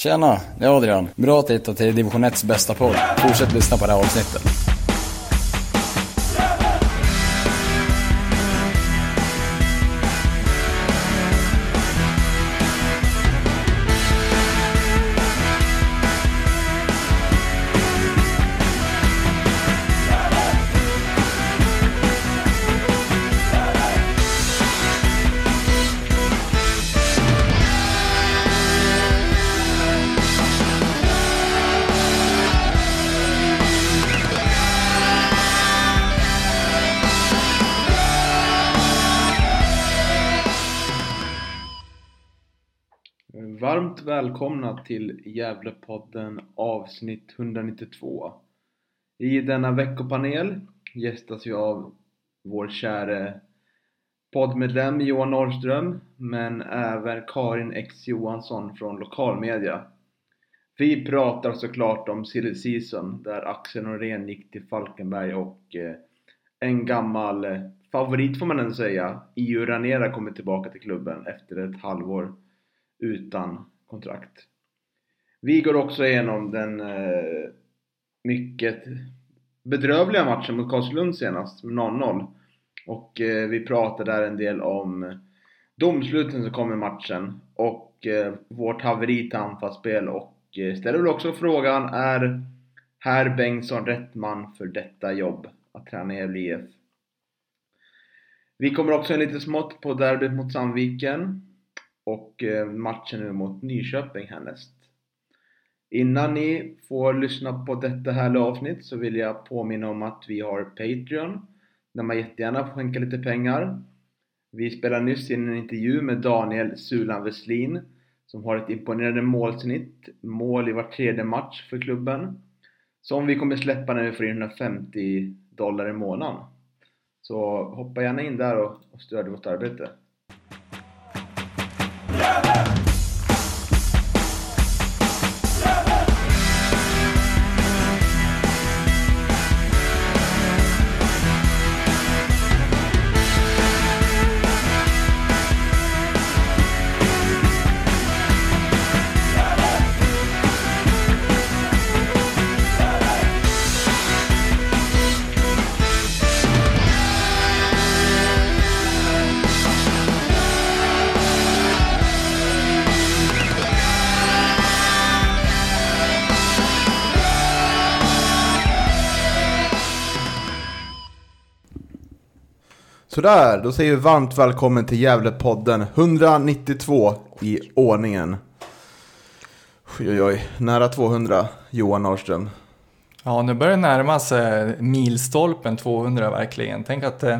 Tjena, det är Adrian. Bra att hitta till division 1s bästa podd. Fortsätt lyssna på det här avsnittet. Välkomna till Gävlepodden avsnitt 192. I denna veckopanel gästas vi av vår käre poddmedlem Johan Norrström men även Karin X Johansson från lokalmedia. Vi pratar såklart om silly season där Axel Norén gick till Falkenberg och eh, en gammal eh, favorit får man ändå säga, Iu Ranera kommer tillbaka till klubben efter ett halvår utan kontrakt. Vi går också igenom den eh, mycket bedrövliga matchen mot Karlslund senast, med 0-0. Och eh, vi pratar där en del om domsluten som kom i matchen och eh, vårt haveri till anfallsspel och eh, ställer väl också frågan är herr Bengtsson rätt man för detta jobb? Att träna Gävle IF. Vi kommer också in lite smått på derbyt mot Sandviken och eh, matchen nu mot Nyköping härnäst. Innan ni får lyssna på detta härliga avsnitt så vill jag påminna om att vi har Patreon där man jättegärna får skänka lite pengar. Vi spelade nyss in en intervju med Daniel Sulan Westlin som har ett imponerande målsnitt, mål i var tredje match för klubben som vi kommer släppa när vi får in 150 dollar i månaden. Så hoppa gärna in där och, och stöd vårt arbete. Sådär, då säger vi varmt välkommen till Gävlepodden 192 i ordningen. Oj, oj, oj, nära 200 Johan Norrström. Ja, nu börjar det närma sig milstolpen 200 verkligen. Tänk att eh,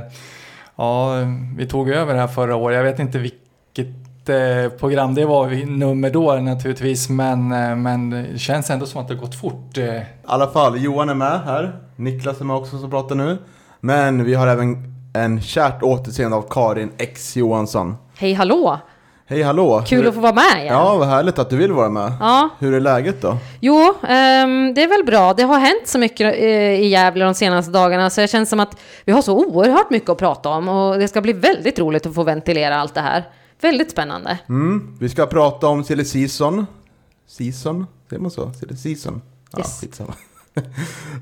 ja, vi tog över det här förra året. Jag vet inte vilket eh, program det var, nummer då naturligtvis, men, eh, men det känns ändå som att det gått fort. I alla fall, Johan är med här. Niklas är med också som pratar nu. Men vi har även en kärt återseende av Karin X Johansson. Hej hallå! Hej hallå! Kul Hur- att få vara med igen. Ja, vad härligt att du vill vara med. Ja. Hur är läget då? Jo, ehm, det är väl bra. Det har hänt så mycket eh, i Gävle de senaste dagarna så det känns som att vi har så oerhört mycket att prata om och det ska bli väldigt roligt att få ventilera allt det här. Väldigt spännande. Mm, vi ska prata om silly season. Season? Säger man så? Silly season? Ja, Yes. skitsamma.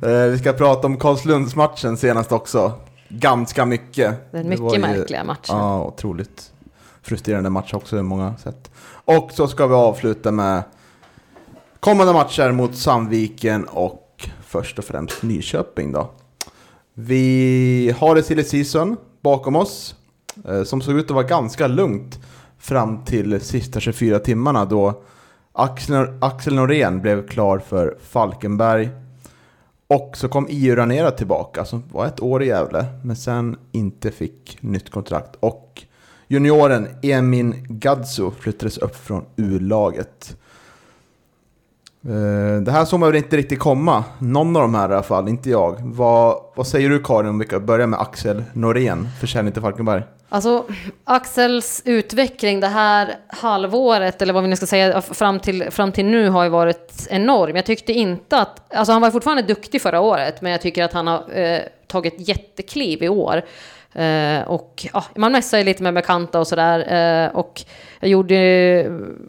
Eh, vi ska prata om Karlslundsmatchen senast också. Ganska mycket. Den mycket ju- märkliga matchen. Ja, otroligt frustrerande match också i många sätt. Och så ska vi avsluta med kommande matcher mot Sandviken och först och främst Nyköping då. Vi har det silly season bakom oss eh, som såg ut att vara ganska lugnt fram till sista 24 timmarna då Axel, Axel Norén blev klar för Falkenberg. Och så kom IU Ranera tillbaka som var ett år i Gävle men sen inte fick nytt kontrakt. Och junioren Emin Gadzo flyttades upp från U-laget. Eh, det här såg man väl inte riktigt komma. Någon av de här i alla fall, inte jag. Vad, vad säger du Karin om vi kan börja med Axel Norén, försäljning till Falkenberg? Alltså Axels utveckling det här halvåret, eller vad vi nu ska säga, fram till, fram till nu har ju varit enorm. Jag tyckte inte att, alltså han var fortfarande duktig förra året, men jag tycker att han har eh, tagit jättekliv i år. Eh, och ja, man ju lite med bekanta och sådär. Eh, och jag gjorde,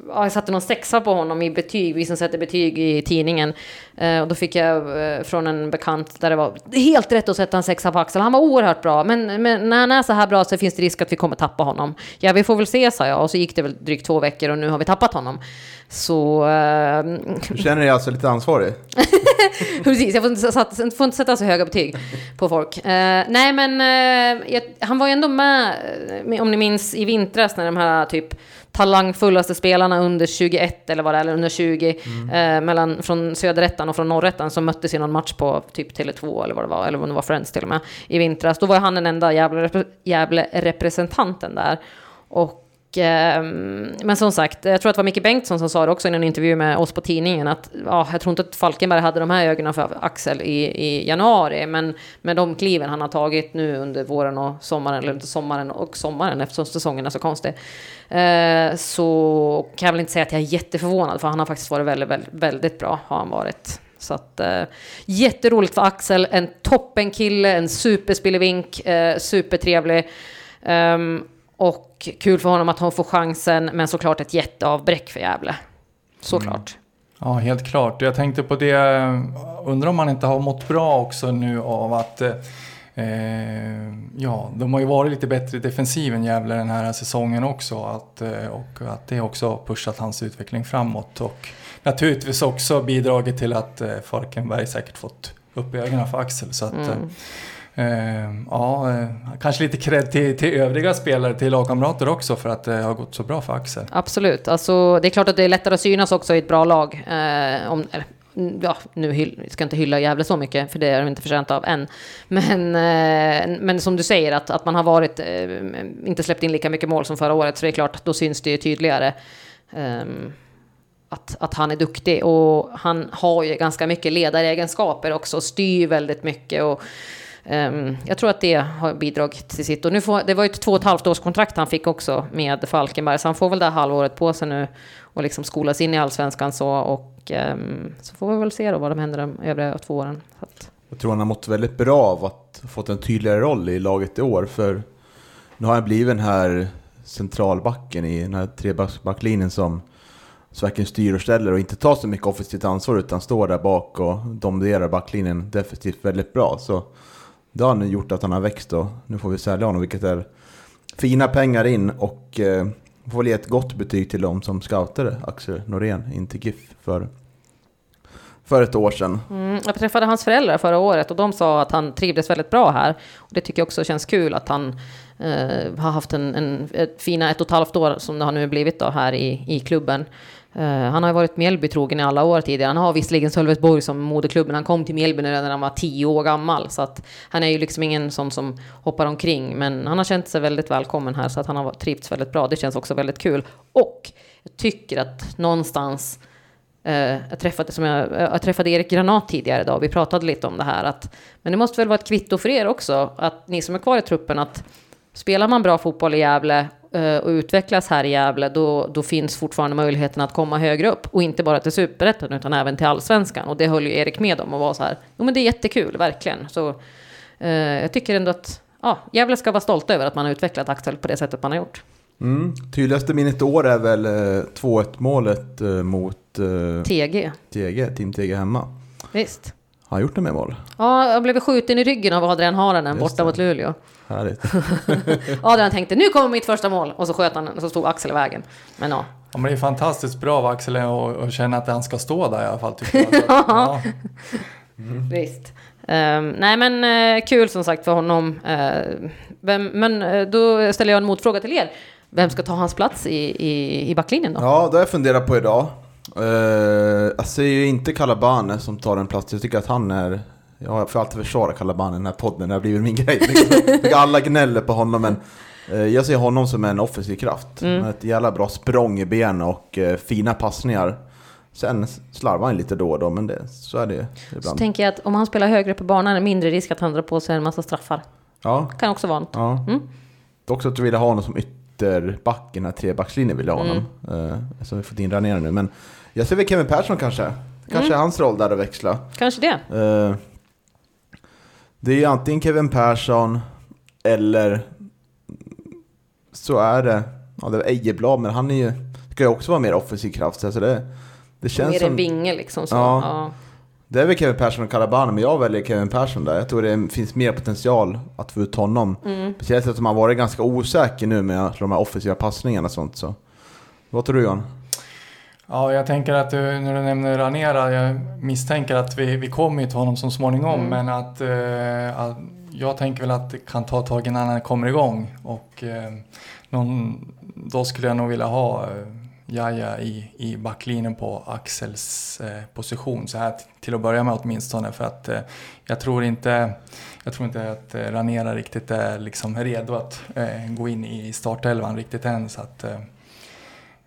ja, jag satte någon sexa på honom i betyg, vi som sätter betyg i tidningen. Eh, och då fick jag eh, från en bekant där det var helt rätt att sätta en sexa på Axel. Han var oerhört bra, men, men när han är så här bra så finns det risk att vi kommer tappa honom. Ja, vi får väl se, sa jag. Och så gick det väl drygt två veckor och nu har vi tappat honom. Så... Eh, Du känner dig alltså lite ansvarig? Precis, jag får inte, får inte sätta så höga betyg på folk. Eh, nej, men jag, han var ju ändå med, eh, om ni minns, i vintras när de här typ talangfullaste spelarna under 21 eller vad det är, eller under 20, eh, mellan, från söderettan och från norrettan som möttes i någon match på typ Tele2 eller vad det var, eller om det var Friends till och med, i vintras. Då var han den enda Gävle-representanten där. Och Ehm, men som sagt, jag tror att det var Micke Bengtsson som sa det också i en intervju med oss på tidningen att ja, jag tror inte att Falkenberg hade de här ögonen för Axel i, i januari, men med de kliven han har tagit nu under våren och sommaren, eller inte sommaren och sommaren eftersom säsongen är så konstig, eh, så kan jag väl inte säga att jag är jätteförvånad, för han har faktiskt varit väldigt, väldigt, väldigt bra, har han varit. Så att, eh, jätteroligt för Axel, en toppenkille, en superspillevink, eh, supertrevlig. Ehm, och kul för honom att han får chansen, men såklart ett jätteavbräck för Gävle. Såklart. Ja, helt klart. Jag tänkte på det, undrar om han inte har mått bra också nu av att eh, ja, de har ju varit lite bättre i defensiven Gävle den här säsongen också att, eh, och att det också har pushat hans utveckling framåt och naturligtvis också bidragit till att eh, Falkenberg säkert fått upp ögonen för Axel. Så att, Mm. Ehm, eh, ja, kanske lite cred till, till övriga spelare, till lagkamrater också för att eh, det har gått så bra för Axel. Absolut. Alltså, det är klart att det är lättare att synas också i ett bra lag. Eh, om, eller, mm, ja, nu hyll, ska jag inte hylla Gävle så mycket, för det är de inte förtjänta av än. Men, eh, men som du säger, att, att man har varit, eh, inte släppt in lika mycket mål som förra året, så det är klart då syns det ju tydligare. Ehm, att, att han är duktig och han har ju ganska mycket ledaregenskaper också, styr väldigt mycket och Ehm, jag tror att det har bidragit till sitt. Och nu får, det var ju ett två och ett halvt års kontrakt han fick också med Falkenberg, så han får väl det här halvåret på sig nu och liksom skolas in i allsvenskan så och ehm, så får vi väl se då vad som händer de övriga två åren. Så att, Jag tror han har mått väldigt bra av att fått en tydligare roll i laget i år. För nu har han blivit den här centralbacken i den här trebackslinjen som, så verkligen styr och ställer och inte tar så mycket offensivt ansvar utan står där bak och dominerar backlinjen definitivt väldigt bra. Så det har nu gjort att han har växt och nu får vi sälja honom vilket är fina pengar in och eh, får väl ge ett gott betyg till dem som scoutade Axel Norén in till GIF för, för ett år sedan. Mm, jag träffade hans föräldrar förra året och de sa att han trivdes väldigt bra här. Och det tycker jag också känns kul att han eh, har haft en, en ett fina ett och ett halvt år som det har nu blivit då här i, i klubben. Eh, han har ju varit Mjällby trogen i alla år tidigare. Han har visserligen Sölvesborg som moderklubben. Han kom till Mjällby när han var tio år gammal. Så att han är ju liksom ingen sån som hoppar omkring. Men han har känt sig väldigt välkommen här så att han har trivts väldigt bra. Det känns också väldigt kul. Och jag tycker att någonstans eh, jag, träffade, som jag, eh, jag träffade Erik Granat tidigare idag och vi pratade lite om det här. Att, men det måste väl vara ett kvitto för er också, att ni som är kvar i truppen, att spelar man bra fotboll i Gävle och utvecklas här i Gävle, då, då finns fortfarande möjligheten att komma högre upp. Och inte bara till superettan, utan även till allsvenskan. Och det höll ju Erik med om och var så här, jo men det är jättekul, verkligen. Så eh, jag tycker ändå att ja, Gävle ska vara stolta över att man har utvecklat Axel på det sättet man har gjort. Mm. Tydligaste minnet i år är väl eh, 2-1 målet eh, mot eh, TG, TG, Team TG hemma. visst. Har han gjort det med mål? Ja, jag blev skjuten i ryggen av Adrian Haranen borta det. mot Luleå. Härligt. Adrian tänkte nu kommer mitt första mål och så sköt han och så stod Axel i vägen. Men ja, Ja, men det är fantastiskt bra av Axel att känna att han ska stå där i alla fall. Tycker jag. ja. visst. Ehm, nej men eh, kul som sagt för honom. Eh, vem, men eh, då ställer jag en motfråga till er. Vem ska ta hans plats i, i, i backlinjen då? Ja, det har jag funderat på idag. Uh, jag ser ju inte Calabane som tar en plats. Jag tycker att han är... Jag får alltid försvara Calabane i den här podden. Det har blivit min grej. Tycker alla gnäller på honom, men eh, jag ser honom som en offensiv kraft. Mm. Med ett jävla bra språng i ben och eh, fina passningar. Sen slarvar han lite då och då, men det, så är det ju Så ibland. tänker jag att om han spelar högre på banan är det mindre risk att han drar på sig en massa straffar. Ja, Kan också vara något. ja. Mm. Dock så att du ville ha honom som ytterback i den här trebackslinjen vill jag ha honom. Mm. Uh, som vi fått in Ranera nu. Men jag ser väl Kevin Persson kanske. Kanske Mm. hans roll där att växla. Kanske det. Eh, det är ju antingen Kevin Persson Eller så är det, ja det är Ejeblad, men han är ju, ska ju också vara mer offensiv kraft. Så det, det känns Mer som... en vinge liksom. Så. Ja. Ja. Det är väl Kevin Persson och Calabano, men jag väljer Kevin Persson där. Jag tror det finns mer potential att få ut honom. Mm. Speciellt eftersom han varit ganska osäker nu med de här offensiva passningarna och sånt. Så. Vad tror du Johan? Ja, jag tänker att du, när du nämner Ranera, jag misstänker att vi, vi kommer till honom så småningom, Mm. men att, eh, att jag tänker väl att det kan ta ett tag innan han kommer igång. Och eh, någon, då skulle jag nog vilja ha eh, Jaja i, i backlinjen på Axels eh, position, så här till att börja med åtminstone, för att eh, jag tror inte jag tror inte att eh, Ranera riktigt är liksom redo att eh, gå in i startelvan riktigt än. Så att, eh,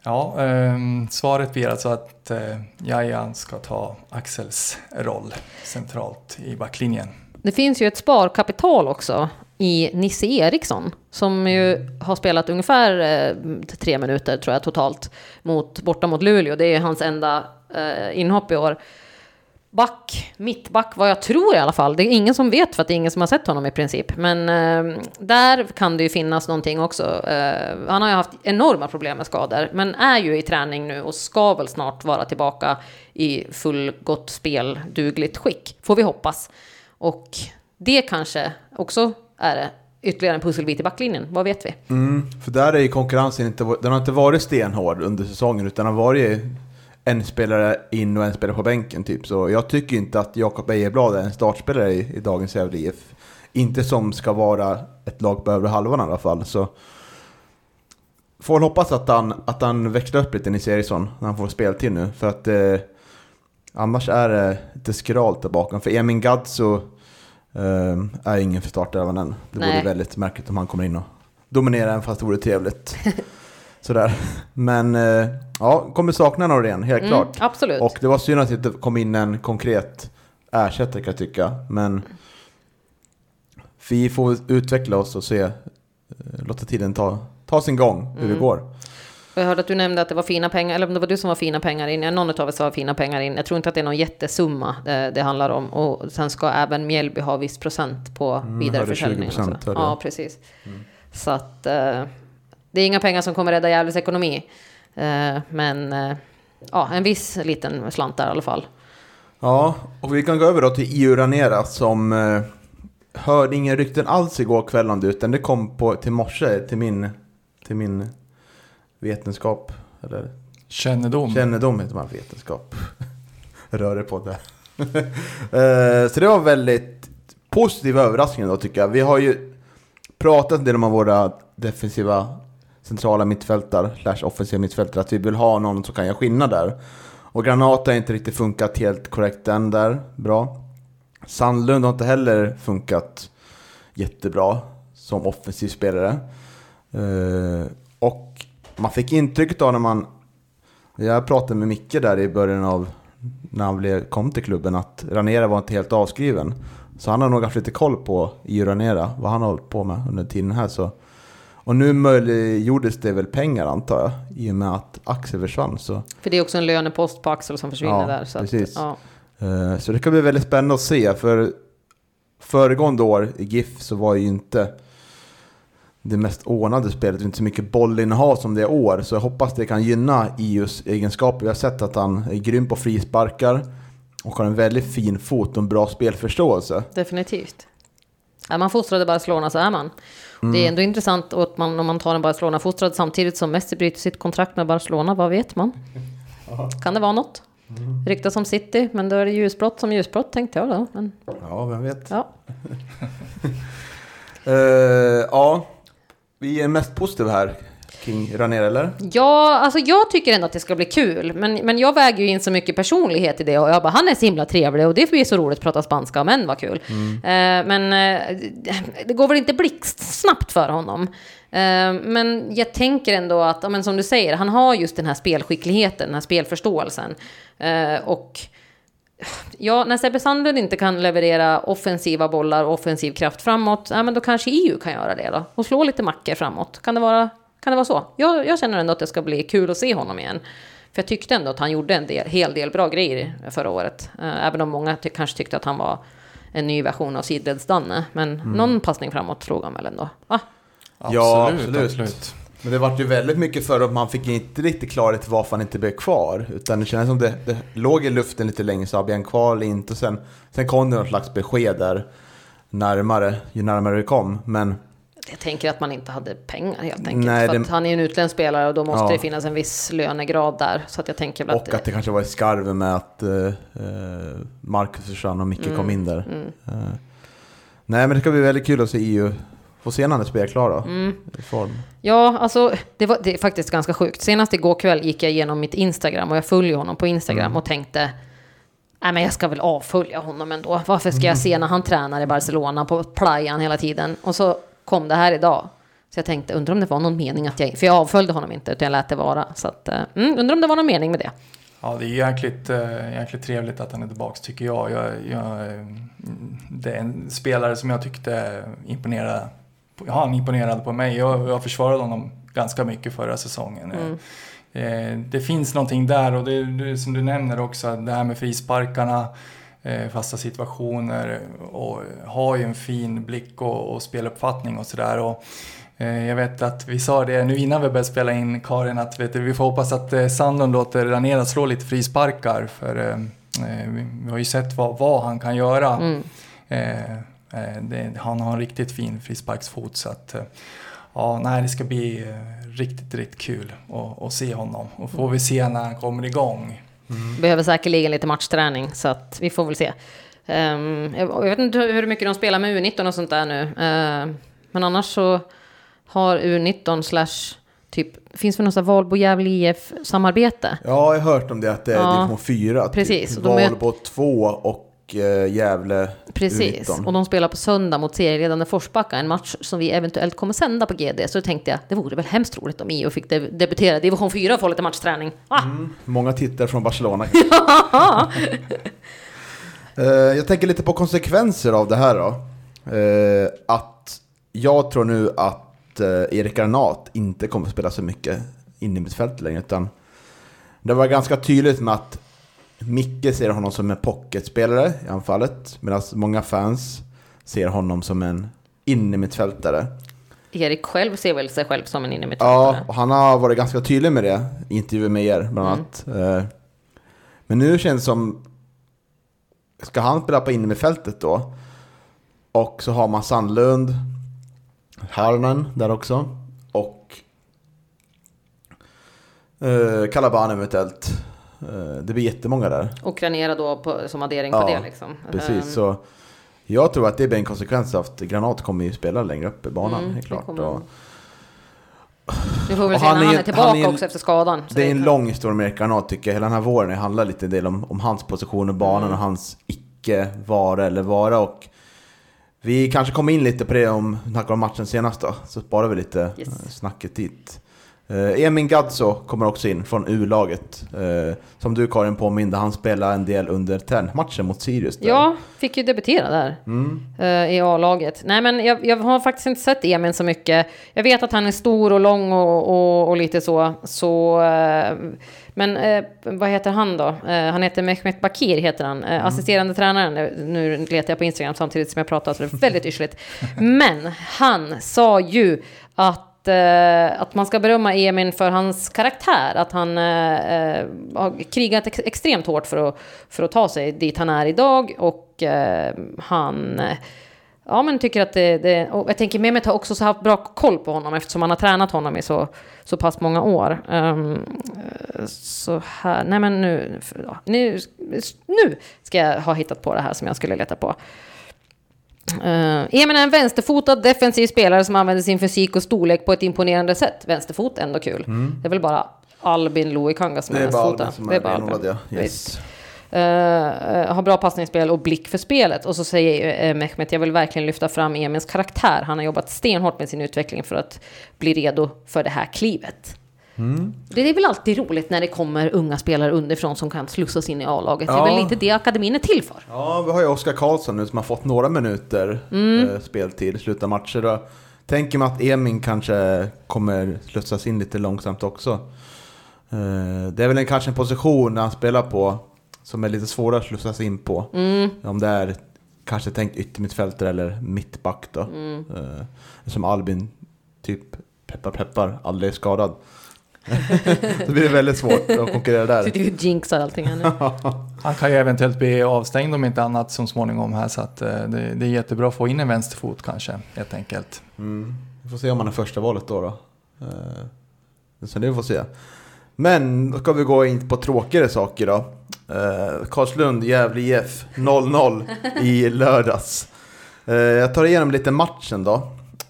Ja, ehm, svaret blir alltså att eh, Jaja ska ta Axels roll centralt i backlinjen. Det finns ju ett sparkapital också i Nisse Eriksson som ju har spelat ungefär eh, tre minuter tror jag totalt mot, borta mot Luleå. Det är hans enda eh, inhopp i år. Back, mittback vad jag tror i alla fall. Det är ingen som vet för att det är ingen som har sett honom i princip. Men eh, där kan det ju finnas någonting också. Eh, han har ju haft enorma problem med skador. Men är ju i träning nu och ska väl snart vara tillbaka i fullgott spel, dugligt skick. Får vi hoppas. Och det kanske också är det ytterligare en pusselbit i backlinjen. Vad vet vi? Mm, för där är ju konkurrensen inte, den har inte varit stenhård under säsongen utan har varit en spelare in och en spelare på bänken typ. Så jag tycker inte att Jakob Ejeblad är en startspelare i, i dagens Gävle IF. Inte som ska vara ett lag på övre halvan i alla fall. Så får väl hoppas att han, att han växlar upp lite Nisse Eriksson när han får speltid nu. För att eh, annars är det lite skralt där bakom. För Emin Gadzio eh, är ingen för startelvan än. Det vore Nej. väldigt märkligt om han kommer in och dominerar även fast det vore trevligt. Sådär. Men eh, ja, kommer sakna Norén, helt Mm, klart. absolut. Och det var synd att det inte kom in en konkret ersättare kan jag tycka. Men vi får utveckla oss och se, eh, låta tiden ta, ta sin gång, hur Mm. det går. Jag hörde att du nämnde att det var fina pengar, eller om det var du som var fina pengar in. Någon av oss var fina pengar in. Jag tror inte att det är någon jättesumma det, det handlar om. Och sen ska även Mjällby ha viss procent på Mm, vidareförsäljning. så. 20% hörde jag. Ja, precis. Så att eh, det är inga pengar som kommer rädda Gävles ekonomi. Eh, men eh, ja, en viss liten slant där i alla fall. Ja, och vi kan gå över då till EU Ranera som eh, hörde inga rykten alls igår kväll om det, utan det kom på, till morse till min, till min vetenskap, eller Kännedom. Kännedom heter man vetenskap. Rör på det. Eh, Så det var väldigt positiv överraskning då tycker jag. Vi har ju pratat en del om våra defensiva centrala mittfältare, slash offensiva mittfältare, att vi vill ha någon som kan göra skillnad där. Och Granata har inte riktigt funkat helt korrekt än där, bra. Sandlund har inte heller funkat jättebra som offensiv spelare. Eh, och man fick intrycket av när man jag pratade med Micke där i början av när han kom till klubben att Ranera var inte helt avskriven. Så han har nog haft lite koll på i Ranera, vad han har hållit på med under tiden här. Så. Och nu möjliggjordes det väl pengar antar jag, i och med att Axel försvann. Så, För det är också en lönepost på Axel som försvinner Ja, där. Så precis. Att, ja. eh, så det kan bli väldigt spännande att se, för föregående år i GIF så var ju inte det mest ordnade spelet, inte så mycket bollinnehav som det är år. Så jag hoppas det kan gynna IUs egenskaper. Vi har sett att han är grym på frisparkar och har en väldigt fin fot och en bra spelförståelse. Definitivt. Är man fostrad i Barcelona så är man. Det är ändå intressant att man, om man tar en Barcelona-fostrad samtidigt som Messi bryter sitt kontrakt med Barcelona, vad vet man? Kan det vara något? Ryktas om City, men då är det ljusbrott som ljusbrott tänkte jag då. Men, Ja, vem vet. ja. Eh, ja, vi är mest positiva här kring Ranera, eller? Ja, alltså jag tycker ändå att det ska bli kul. Men, men jag väger ju in så mycket personlighet i det. Och jag bara, han är så himla trevlig och det blir så roligt att prata spanska. Men vad kul. Eh, men eh, det går väl inte blixtsnabbt för honom. Eh, men jag tänker ändå att, men som du säger, han har just den här spelskickligheten, den här spelförståelsen. Eh, och Ja, när Sebbe Sandlund inte kan leverera offensiva bollar och offensiv kraft framåt, ja, men då kanske EU kan göra det då. Och slå lite mackor framåt. Kan det vara, kan det vara så? Jag, jag känner ändå att det ska bli kul att se honom igen. För jag tyckte ändå att han gjorde en del, hel del bra grejer förra året. Eh, även om många ty- kanske tyckte att han var en ny version av sidleds-Danne. Men Mm. någon passning framåt slog han väl ändå? Va? Ja, Absolut, absolut. Men det var ju väldigt mycket för att man fick inte riktigt klarhet varför han inte blev kvar. Utan det kändes som det, det låg i luften lite länge, så han kvar eller inte? Och sen, sen kom det något slags besked där närmare, ju närmare det kom. Men Jag tänker att man inte hade pengar helt enkelt. Nej, för det- han är en utländsk spelare och då måste Ja. det finnas en viss lönegrad där. Så att jag tänker väl att... och att det kanske var i skarven med att uh, Marcus försvann och Micke kom in där. Mm. Eh, nej men det ska bli väldigt kul att se EU få se när han spelar klar då. Mm. I form. Ja, alltså det, var, det är faktiskt ganska sjukt. Senast igår kväll gick jag igenom mitt Instagram och jag följer honom på Instagram Mm. och tänkte Nej men jag ska väl avfölja honom ändå. Varför ska Mm. jag se när han tränar i Barcelona på playan hela tiden? Och så kom det här idag. Så jag tänkte, undrar om det var någon mening att jag... För jag avföljde honom inte, utan jag lät det vara. Så att, eh, mm, undrar om det var någon mening med det. Ja, det är jäkligt, eh, jäkligt trevligt att han är tillbaka tycker jag. jag, jag eh, det är en spelare som jag tyckte imponerade. Ja, han imponerade på mig. Jag, jag försvarade honom ganska mycket förra säsongen. Mm. Eh, Det finns någonting där och det, som du nämner också, det här med frisparkarna, fasta situationer och har ju en fin blick och, och speluppfattning och sådär. Eh, Jag vet att vi sa det nu innan vi började spela in Karin att du, vi får hoppas att eh, Sandon låter Ranera slå lite frisparkar för eh, eh, vi, har ju sett vad, vad han kan göra. Mm. Eh, eh, det, han har en riktigt fin frisparksfot så att eh, ja, nej, det ska bli eh, riktigt, riktigt kul att, att se honom och får vi se när han kommer igång. Behöver säkerligen lite matchträning, så att vi får väl se. Ehm, jag, vet inte hur mycket de spelar med U19 och sånt där nu. Ehm, men annars så har U19 slash typ, finns det något sånt Valbo Gävle IF samarbete? Ja, jag har hört om det att det är Ja, division 4. precis. Typ. De är- Valbo 2 och uh, Gävle Precis, U19. och de spelar på söndag mot serieledande Forsbacka, en match som vi eventuellt kommer sända på GD. Så då tänkte jag, det vore väl hemskt roligt om IO fick deb- debutera i division 4 och få lite matchträning. Ah! Många tittare från Barcelona. Eh, jag tänker lite på konsekvenser av det här då. Eh, att jag tror nu att uh, Erik Granat inte kommer att spela så mycket in i mitt fält längre. Utan det var ganska tydligt med att Micke ser honom som en pocketspelare i anfallet. Medan många fans ser honom som en innermittfältare. Erik själv ser väl sig själv som en Ja, innermittfältare. och han har varit ganska tydlig med det i intervjuer med er bland Mm. annat. Eh, Men nu känns det som, ska han spela på innermittfältet då? Och så har man Sandlund, Harnan där också. Och eh, Kalaban eventuellt. Eh, det blir jättemånga där. Och Granera då på, som addering på Ja, det liksom. Precis, Ehm, så jag tror att det blir en konsekvens av att Granat kommer ju spela längre upp i banan, Mm, helt det klart. Och, han. Vi får Och se när är han är tillbaka han är också efter skadan. Det är en lång historia med Granat tycker jag. Hela den här våren det handlar lite del om, om hans position i banan Mm. och hans icke-vara eller vara. Och vi kanske kommer in lite på det om vi om matchen senast då. Så sparar vi lite Yes. eh, snacket dit. Uh, Emin Gadzo kommer också in från U-laget. Eh, som du Karin påminde, han spelade en del under träningsmatchen mot Sirius. där. Ja, fick ju debutera där Mm. eh, i A-laget. Nej, men jag, jag har faktiskt inte sett Emin så mycket. Jag vet att han är stor och lång och, och, och lite så. så eh, men eh, vad heter han då? Eh, han heter Mehmet Bakir, heter han. Mm. Eh, Assisterande tränaren. Eh, Nu letar jag på Instagram samtidigt som jag pratar, så det är väldigt yrsligt. Men han sa ju att eh, att man ska berömma Emin för hans karaktär. Att han eh, eh, har krigat ex extremt hårt för att, för att ta sig dit han är idag. Och eh, han eh, ja, men tycker att det... det och jag tänker Mehmet har också så haft bra koll på honom eftersom han har tränat honom i så, så pass många år. Um, så här... Nej, men nu, nu... Nu ska jag ha hittat på det här som jag skulle leta på. Uh, Emin är en vänsterfotad defensiv spelare som använder sin fysik och storlek på ett imponerande sätt. Vänsterfot, ändå kul. Det är väl bara Albin Loikanga som Mm. Det är är bara vänsterfotad. Albin som Det är är bara Albin. renodlad ja. Yes. Eh, har bra passningsspel och blick för spelet. Och så säger uh, Mehmet, jag vill verkligen lyfta fram Emins karaktär. Han har jobbat stenhårt med sin utveckling för att bli redo för det här klivet. Mm. Det är väl alltid roligt när det kommer unga spelare underifrån som kan slussas in i A-laget. Det är Ja. väl lite det akademin är till för. Ja, vi har ju Oskar Karlsson nu som har fått några minuter Mm. eh, speltid i slutet av matcher. Då. Tänker man att Emin kanske kommer slussas in lite långsamt också. Eh, det är väl en, kanske en position han spelar på som är lite svårare att slussas in på. Mm. Om det är kanske tänkt yttermittfältare eller mittback då. Mm. Eh, som Albin, typ peppar peppar, aldrig är skadad. Då blir det väldigt svårt att konkurrera där. Så du jinxar allting här nu. Han kan ju eventuellt bli avstängd om inte annat som småningom här så att eh, det, det är jättebra att få in en vänsterfot kanske helt enkelt. Mm. Vi får se om han är första valet då. då. Eh, så det får vi se. Men då ska vi gå in på tråkigare saker då. Eh, Karlslund, Gävle IF 0-0 i lördags. Eh, jag tar igenom lite matchen då.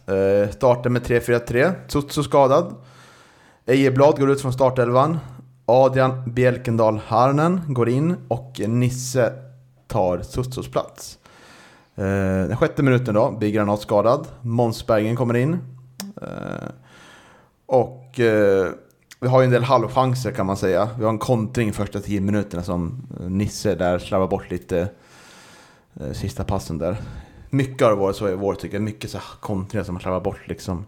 Eh, startar med 3-4-3. Tutsu skadad. Ejeblad går ut från startelvan. Adrian Bjelkendal Harnen går in och Nisse tar Sussos plats. Eh, den sjätte minuten då, blir Granat skadad. Måns Bergen kommer in. Eh, och eh, vi har ju en del halvchanser kan man säga. Vi har en kontring första tio minuterna som Nisse där slarvar bort lite eh, sista passen där. Mycket har det varit så i vår tycker jag. Mycket så här kontringar som man slarvar bort liksom.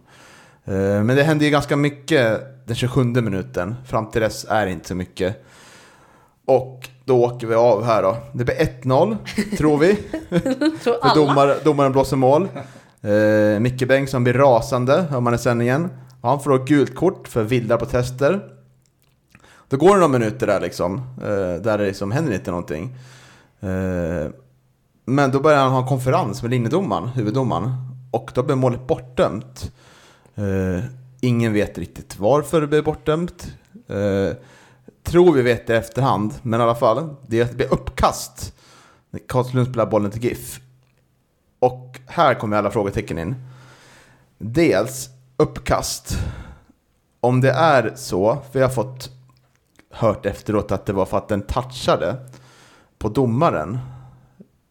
Eh, men det hände ju ganska mycket den 27 minuten. Fram till dess är det inte så mycket. Och då åker vi av här då. Det blir 1-0, tror vi. Tror För alla. domar, domaren blåser mål. Eh, Micke Bengtsson blir rasande, hör man i sändningen. Och han får då gult kort för vilda protester. Då går det några minuter där liksom, eh, där det liksom händer inte någonting. Eh, men då börjar han ha en konferens med linjedomaren, huvuddomaren. Och då blir målet bortdömt. Eh, ingen vet riktigt varför det blev bortdömt. Eh, tror vi vet det i efterhand, men i alla fall. Det är att det blir uppkast. när Karlslund spelar bollen till GIF. Och här kommer alla frågetecken in. Dels uppkast. Om det är så, för jag har fått hört efteråt att det var för att den touchade på domaren.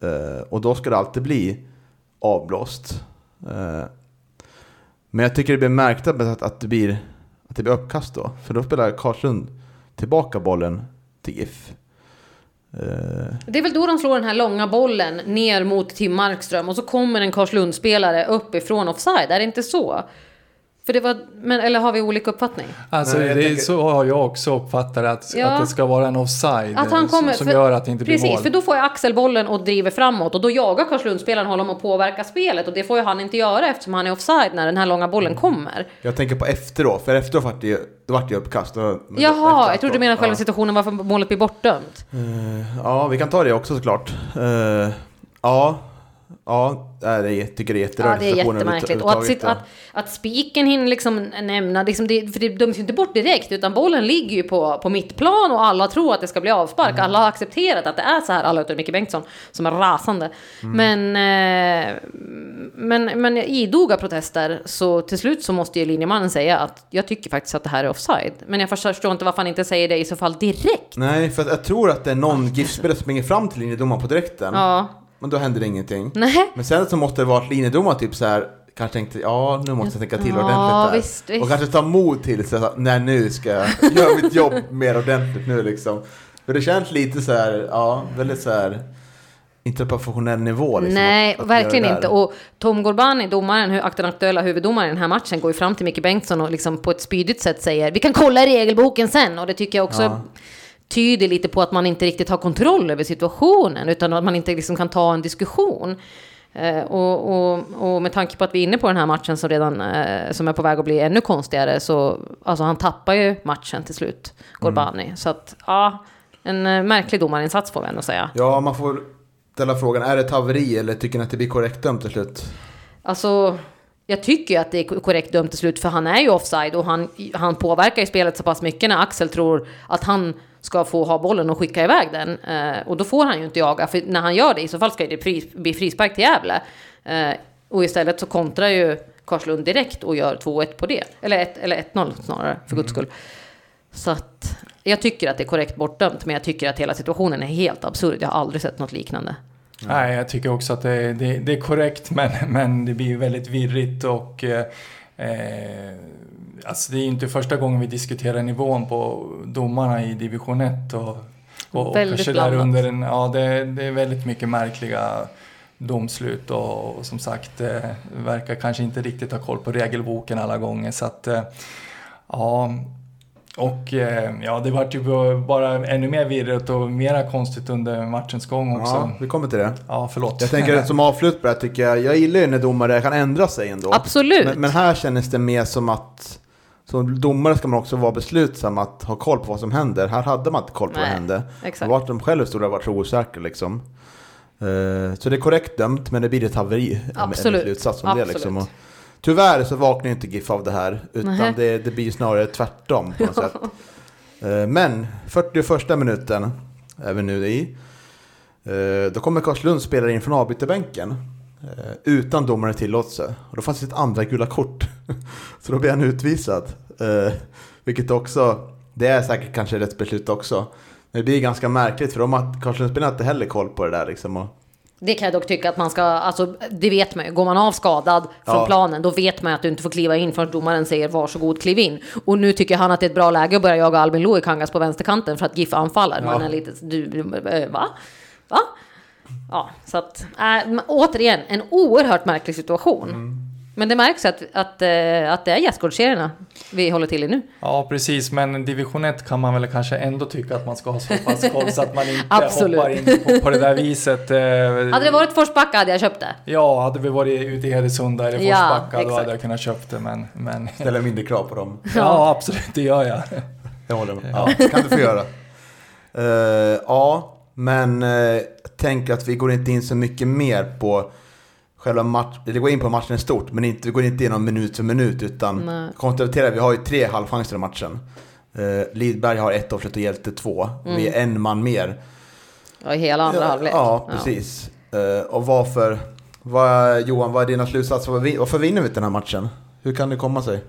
Eh, och då ska det alltid bli avblåst. Eh, men jag tycker det blir märkt att, att, det blir, att det blir uppkast då. För då spelar Karlslund tillbaka bollen till GIF. Eh. Det är väl då de slår den här långa bollen ner mot Tim Markström och så kommer en Karlslundsspelare uppifrån offside, är det inte så? För det var, men, eller har vi olika uppfattning? Alltså Nej, det tänker- så har jag också uppfattat att, Ja. att det ska vara en offside Att han kommer, som, som för- gör att det inte blir Precis, mål. för då får jag Axel bollen och driver framåt och då jagar Karlslundsspelaren honom och påverkar spelet och det får ju han inte göra eftersom han är offside när den här långa bollen kommer. jag tänker på efteråt, för efteråt vart det det vart ju uppkast. Men Jaha, efteråt jag trodde du då- menade själva ja. situationen varför målet blir bortdömt. Eh, Ja, vi kan ta det också såklart. Eh, ja, ja, är, tycker det är Ja, jätterörigt. det är jättemärkligt. Och att, sitt, att, att spiken hinner liksom nämna, liksom det, för det döms ju inte bort direkt, utan bollen ligger ju på, på mittplan och alla tror att det ska bli avspark. Mm. Alla har accepterat att det är så här, alla utom Micke Bengtsson, som är rasande. Mm. Men, eh, men, men i idoga protester, så till slut så måste ju linjemannen säga att jag tycker faktiskt att det här är offside. Men jag förstår inte varför han inte säger det i så fall direkt. Nej, för jag tror att det är någon GIF-spelare som springer fram till linjedomaren på direkten. Ja, Men då händer det ingenting. nej. Men sen så måste det vara att linjedomaren typ så här kanske tänkte ja nu måste jag tänka till Ja, ordentligt här. visst, visst. Och kanske ta mod till sig nej nu ska jag göra mitt jobb mer ordentligt nu liksom. För det känns lite så här, ja väldigt så här inte professionell nivå liksom. Nej, att- att verkligen inte. där. Och Tom Gorbani, domaren, den aktuella huvuddomaren i den här matchen, går ju fram till Micke Bengtsson och liksom på ett spydigt sätt säger vi kan kolla regelboken sen. Och det tycker jag också Ja. Tyder lite på att man inte riktigt har kontroll över situationen, utan att man inte liksom kan ta en diskussion. Eh, och, och, och med tanke på att vi är inne på den här matchen som redan eh, som är på väg att bli ännu konstigare så alltså han tappar ju matchen till slut, Gorbani. Så att ja, en eh, märklig domarinsats får vi ändå säga. Ja, man får ställa frågan, är det ett haveri eller tycker ni att det blir korrekt dömt till slut? Alltså, jag tycker ju att det är korrekt dömt till slut, för han är ju offside och han, han påverkar ju spelet så pass mycket när Axel tror att han ska få ha bollen och skicka iväg den. Eh, och då får han ju inte jaga, för när han gör det i så fall ska det bli, bli frispark till Gävle. Eh, och istället så kontrar ju Karlslund direkt och gör 2-1 på det. Eller, ett, eller 1-0 snarare, för guds skull. Så att jag tycker att det är korrekt bortdömt, men jag tycker att hela situationen är helt absurd. Jag har aldrig sett något liknande. Nej, jag tycker också att det, det, det är korrekt men, men det blir väldigt virrigt och eh, eh, alltså det är inte första gången vi diskuterar nivån på domarna i division 1 och, och, och Väldigt kanske där blandat. under en, ja det, det är väldigt mycket märkliga domslut och, och som sagt eh, verkar kanske inte riktigt ha koll på regelboken alla gånger så att eh, ja Och eh, ja, det vart ju bara ännu mer virrigt och mera konstigt under matchens gång också. Ja, vi kommer till det. Ja, förlåt. Jag tänker som avslut på det här tycker jag, jag gillar ju när domare kan ändra sig ändå. Absolut. Men, men här kändes det mer som att som domare ska man också vara beslutsam att ha koll på vad som händer. Här hade man inte koll på vad Nej, som hände. exakt. Vart de själva stod och var så osäkra liksom. Eh, så det är korrekt dömt, men det blir ett haveri. en- Absolut. En slutsats om Absolut. det liksom. Och tyvärr så vaknar inte GIF av det här, utan det, det blir snarare tvärtom på något sätt. Eh, men 41 minuten är vi nu i. Eh, Då kommer Karlslund spelare in från avbytarbänken. eh, Utan domarens tillåtelse. Och då fanns det ett andra gula kort. Så då blir han utvisad. Vilket också, det är säkert kanske rätt beslut också. Men det blir ganska märkligt för de har, Karlslundsspelarna har inte heller koll på det där liksom. Och, Det kan jag dock tycka att man ska, alltså det vet man ju. Går man av skadad från Ja. planen, då vet man att du inte får kliva in förrän domaren säger varsågod kliv in. Och nu tycker han att det är ett bra läge att börja jaga Albin Louie Kangas på vänsterkanten för att GIF anfaller. Man Ja. är lite, du, eh, va? Va? Ja, så att, äh, återigen, en oerhört märklig situation. Mm. Men det märks att, att, eh, att det är gästgårdsserierna vi håller till i nu. Ja, precis. Men division 1 kan man väl kanske ändå tycka att man ska ha så pass koll så att man inte Absolut. hoppar in på, på det där viset. Eh, Hade det varit Forsbacka hade jag köpt det. Ja, hade vi varit ute i Hedesunda eller Ja, Forsbacka då exakt. hade jag kunnat köpt det. Men, men ställer mindre krav på dem. ja, absolut, det gör jag. Jag håller med. Ja, det kan du få göra. Eh, ja, men uh, tänker att vi går inte in så mycket mer på själva matchen. Vi går in på matchen i stort, men inte, vi går inte igenom minut för minut. Utan konstaterar vi har ju tre halvchanser i matchen. Uh, Lidberg har ett offset och Hjälte två. Vi är en man mer. Ja, i hela andra ja, halvlek. Ja, precis. Eh, och varför, vad, Johan, vad är dina slutsatser? Varför, varför vinner vi den här matchen? Hur kan det komma sig?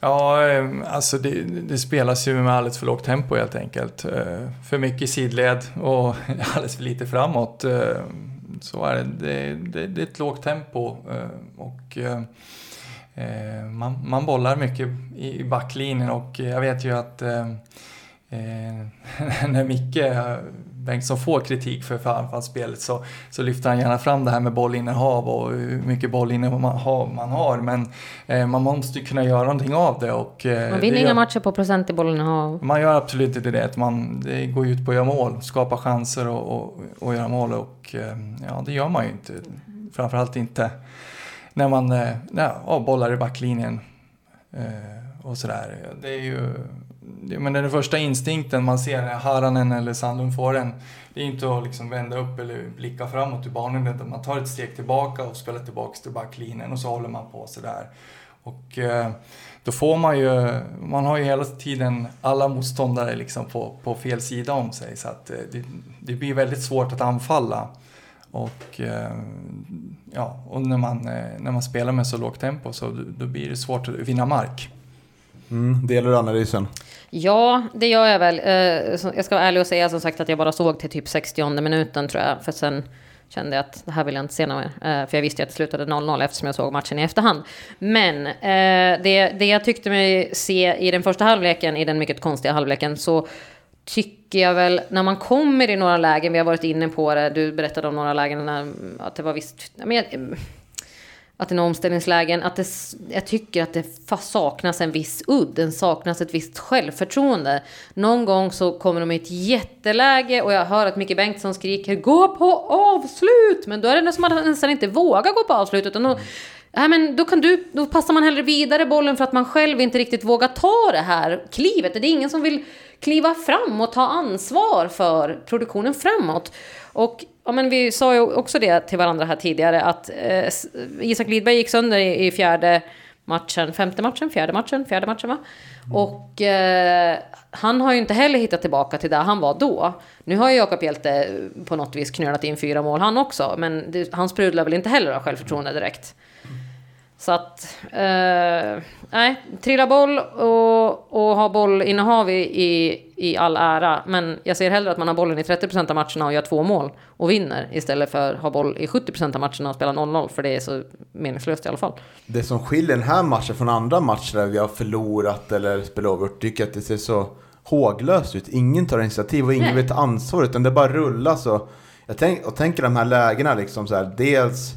Ja, eh, alltså det, det spelas ju med alldeles för lågt tempo helt enkelt. För mycket sidled och alldeles för lite framåt. Så är det. Det, det, det är ett lågt tempo eh, och eh, man, man bollar mycket i backlinjen och jag vet ju att eh, när Micke Bengtsson får kritik för för anfallsspelet så, så lyfter han gärna fram det här med bollinnehav och hur mycket bollinnehav man har. Man har men eh, man måste ju kunna göra någonting av det. Och, eh, Man vinner inga matcher på procent i bollinnehav. man gör absolut inte det. Man, det går ut på att göra mål, skapa chanser och, och, och göra mål. Och eh, ja, det gör man ju inte. Framförallt inte när man eh, ja, bollar i backlinjen. Eh, och sådär. Det är ju... Men den första instinkten man ser när Haranen eller Sandlund får den, det är inte att liksom vända upp eller blicka framåt i banan, utan man tar ett steg tillbaka och spelar tillbaka till backlinjen och så håller man på sådär. Och eh, då får man ju, man har ju hela tiden alla motståndare liksom på, på fel sida om sig så att eh, det, det blir väldigt svårt att anfalla. Och, eh, ja, och när, man, när man spelar med så lågt tempo så då blir det svårt att vinna mark. Mm, delar du analysen? Ja, det gör jag väl. Eh, jag ska vara ärlig och säga som sagt att jag bara såg till typ 60 minuten tror jag. För sen kände jag att det här vill jag inte se något mer. Eh, för jag visste ju att det slutade 0-0 eftersom jag såg matchen i efterhand. Men eh, det, det jag tyckte mig se i den första halvleken, i den mycket konstiga halvleken, så tycker jag väl när man kommer i några lägen, vi har varit inne på det, du berättade om några lägen när, att det var visst, men jag, att det är omställningslägen, att det, jag tycker att det saknas en viss udd, det saknas ett visst självförtroende. Någon gång så kommer de i ett jätteläge och jag hör att Micke Bengtsson skriker gå på avslut! Men då är det som att han nästan inte vågar gå på avslut utan då, Nej, men då, kan du, då passar man hellre vidare bollen för att man själv inte riktigt vågar ta det här klivet. Det är ingen som vill kliva fram och ta ansvar för produktionen framåt. Och ja, men vi sa ju också det till varandra här tidigare att eh, Isak Lidberg gick sönder i, i fjärde matchen, femte matchen, fjärde matchen, fjärde matchen va? Och eh, han har ju inte heller hittat tillbaka till där han var då. Nu har ju Jakob Hjelte på något vis knölat in fyra mål han också, men det, han sprudlar väl inte heller av självförtroende direkt. Så att, eh, nej, trilla boll och, och ha bollinnehav i, i, i all ära. Men jag ser hellre att man har bollen i 30% av matcherna och gör två mål och vinner. Istället för att ha boll i 70% av matcherna och spela 0-0. För det är så meningslöst i alla fall. Det som skiljer den här matchen från andra matcher där vi har förlorat eller spelat oavgjort, tycker jag att det ser så håglöst ut. Ingen tar initiativ och ingen Nej. vill ta ansvar, utan det bara rullar så. Jag tänk, och tänker de här lägena liksom så här, dels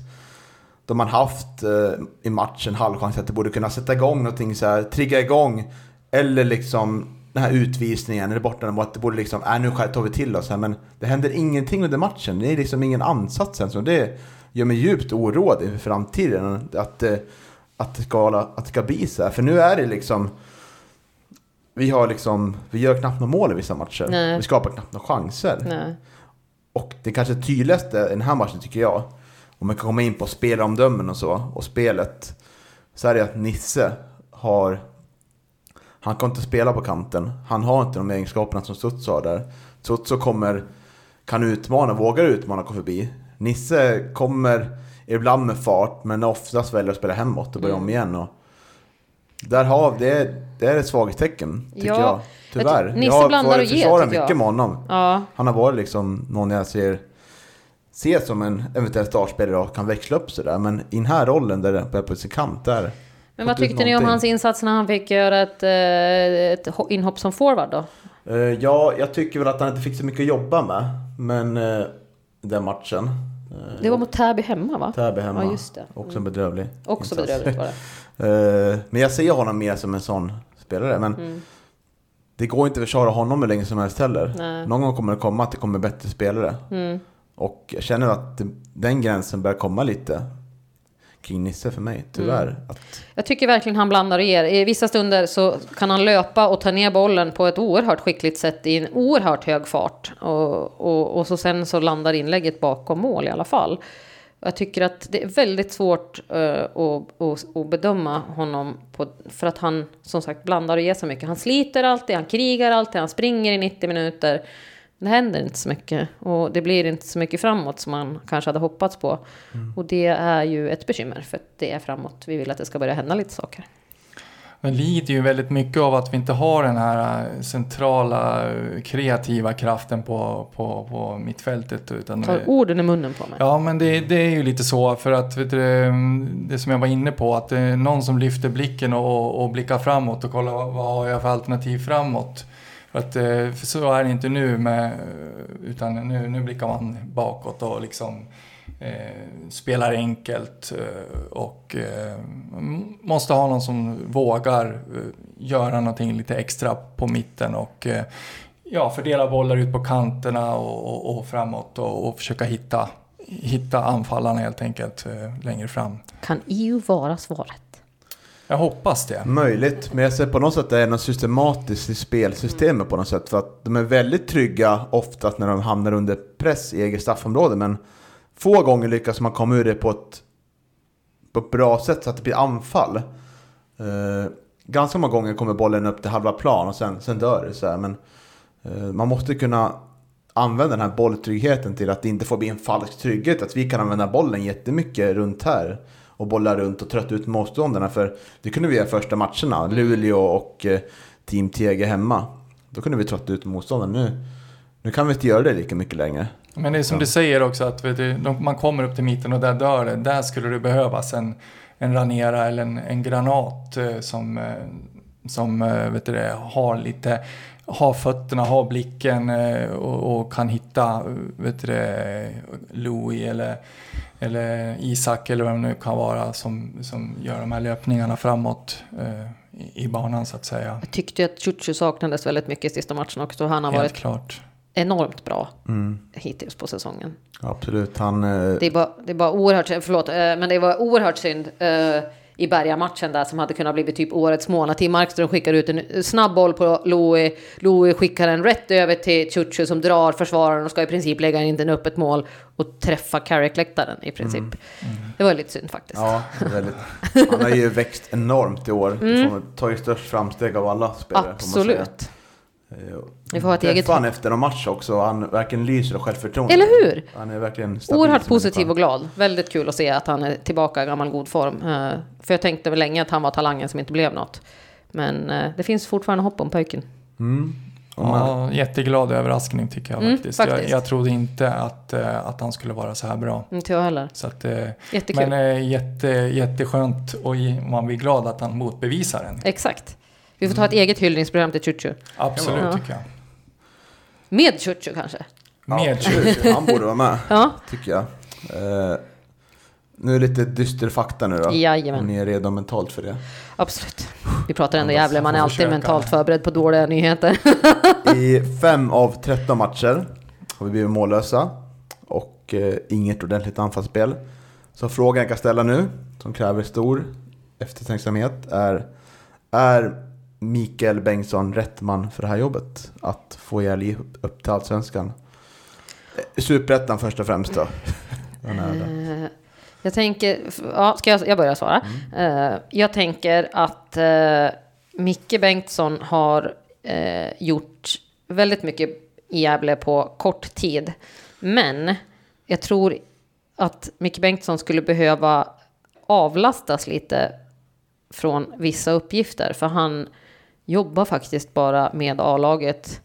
de man haft eh, i matchen halvchans att det borde kunna sätta igång någonting så här, trigga igång Eller liksom den här utvisningen, eller borta att det borde liksom, äh, nu tar vi till oss här. Men det händer ingenting under matchen. Det är liksom ingen ansats ens. Och det gör mig djupt oroad inför framtiden. Att, eh, att, det ska, att det ska bli så här. För nu är det liksom... Vi har liksom, vi gör knappt några mål i vissa matcher. Nej. Vi skapar knappt några chanser. Nej. Och det kanske tydligaste i den här matchen tycker jag, om man kan komma in på spelomdömen och så, och spelet, så är det att Nisse har, han kan inte spela på kanten. Han har inte de egenskaperna som Studs har där. Studs kommer, kan utmana, vågar utmana och gå förbi. Nisse kommer ibland med fart, men oftast väljer att spela hemåt och börja Mm. om igen. Och där har, det, är, det är ett svaghetstecken, tycker Ja, jag. Tyvärr. Nisse jag har blandar och ger, tycker jag. mycket med honom. Ja, Han har varit liksom någon jag ser, ser som en eventuell startspelare och kan växla upp sådär. Men i den här rollen där det är på sin kant där. men vad tyckte ni om hans insats när han fick göra ett, eh, ett ho- inhopp som forward då? Eh, ja, jag tycker väl att han inte fick så mycket att jobba med. Men uh, den matchen. Det var mot Täby hemma va? Täby hemma. Ja, just det. Också en bedrövlig Också insats. bedrövligt var det. Eh, men jag ser honom mer som en sån spelare. Men Mm. det går inte att försvara honom hur länge som helst heller. Nej. Någon gång kommer det komma att det kommer bättre spelare. Mm. Och jag känner att den gränsen börjar komma lite kring Nisse för mig, tyvärr. Mm. Att, Jag tycker verkligen han blandar och ger. I vissa stunder så kan han löpa och ta ner bollen på ett oerhört skickligt sätt i en oerhört hög fart. Och, och, och så sen så landar inlägget bakom mål i alla fall. Jag tycker att det är väldigt svårt att, att, att bedöma honom på, för att han som sagt blandar och ger så mycket. Han sliter alltid, han krigar alltid, han springer i 90 minuter. Det händer inte så mycket och det blir inte så mycket framåt som man kanske hade hoppats på. Och det är ju ett bekymmer för att det är framåt. Vi vill att det ska börja hända lite saker. Men lider ju väldigt mycket av att vi inte har den här eh, centrala eh, kreativa kraften på, på, på mittfältet. Utan Tar orden i munnen på mig. Ja, men det, det är ju lite så för att du, det, det som jag var inne på att det är någon som lyfter blicken och, och blickar framåt och kollar vad, vad har jag för alternativ framåt. Att eh, för så är det inte nu med, utan nu, nu blickar man bakåt och liksom eh, spelar enkelt eh, och eh, måste ha någon som vågar eh, göra någonting lite extra på mitten och eh, ja, fördela bollar ut på kanterna och, och, och framåt och, och försöka hitta, hitta anfallarna helt enkelt längre fram. Kan EU vara svaret? Jag hoppas det. möjligt, men jag ser på något sätt att det är något systematiskt i spelsystemet på något sätt. För att de är väldigt trygga oftast när de hamnar under press i eget straffområde. Men få gånger lyckas man komma ur det på ett, på ett bra sätt så att det blir anfall. Eh, ganska många gånger kommer bollen upp till halva plan och sen, sen dör det. Så här. Men eh, man måste kunna använda den här bolltryggheten till att det inte får bli en falsk trygghet. Att vi kan använda bollen jättemycket runt här. Och bolla runt och trötta ut motståndarna. För det kunde vi göra första matcherna. Luleå och eh, Team TG hemma. Då kunde vi trötta ut motståndarna. Nu, nu kan vi inte göra det lika mycket längre. Men det är som du säger också att du, man kommer upp till mitten och där dör det. Där skulle det behövas en, en ranera eller en, en granat eh, som, eh, som vet du det, har lite har fötterna, har blicken och, och kan hitta vet du Louis eller, eller Isak eller vem det nu kan vara som, som gör de här löpningarna framåt eh, i, i banan så att säga. Jag tyckte att Ciuciu saknades väldigt mycket i sista matchen också. Han har Helt varit klart. enormt bra Mm. hittills på säsongen. Absolut. Han, eh, Det är bara, det är bara oerhört, förlåt, eh, men det var oerhört synd eh, i Berga-matchen där som hade kunnat blivit typ årets mål. Tim Markström skickar ut en snabb boll på Louis. Louis skickar den rätt över till Ciuciu som drar försvararen och ska i princip lägga in den upp ett mål och träffa Carrick-läktaren i princip. Det var lite synd faktiskt. ja, väldigt, han har ju växt enormt i år. Mm. Tar ju störst framsteg av alla spelare. Absolut. Vi får ha ett eget... Han efter någon match också. Han verkligen lyser av självförtroende. Eller hur? Han är verkligen stabil Oerhört positiv och glad. Väldigt kul att se att han är tillbaka i gammal god form. Eh, För jag tänkte väl länge att han var talangen som inte blev något. Men eh, det finns fortfarande hopp om pojken. Mm. Ja, jätteglad överraskning tycker jag Mm, faktiskt. faktiskt. Jag, jag trodde inte att, eh, att han skulle vara så här bra. Inte jag heller. Så att, Jättekul. men jätte, jätteskönt och man blir glad att han motbevisar den. Exakt. Vi får ta ett eget hyllningsprogram till Ciuciu. Absolut Ja. tycker jag. Med Ciuciu kanske. Med absolut. Han borde vara med, Ja, tycker jag. Eh, nu är det lite dyster fakta nu då. Jajamän. Om ni är redo mentalt för det. absolut. Vi pratar ändå Ja, man är får alltid försöka. mentalt förberedd på dåliga nyheter. I fem av 13 matcher har vi blivit mållösa och eh, inget ordentligt anfallsspel. Så frågan jag kan ställa nu, som kräver stor eftertänksamhet, är Är Mikael Bengtsson rätt man för det här jobbet? Att få Gävle upp till Allsvenskan? Eh, Superettan först och främst då. Eh, Jag tänker, ja, ska jag, jag börja svara? Eh, Jag tänker att eh, Micke Bengtsson har gjort väldigt mycket i Gävle på kort tid. Men jag tror att Micke Bengtsson skulle behöva avlastas lite från vissa uppgifter. För han jobbar faktiskt bara med A-laget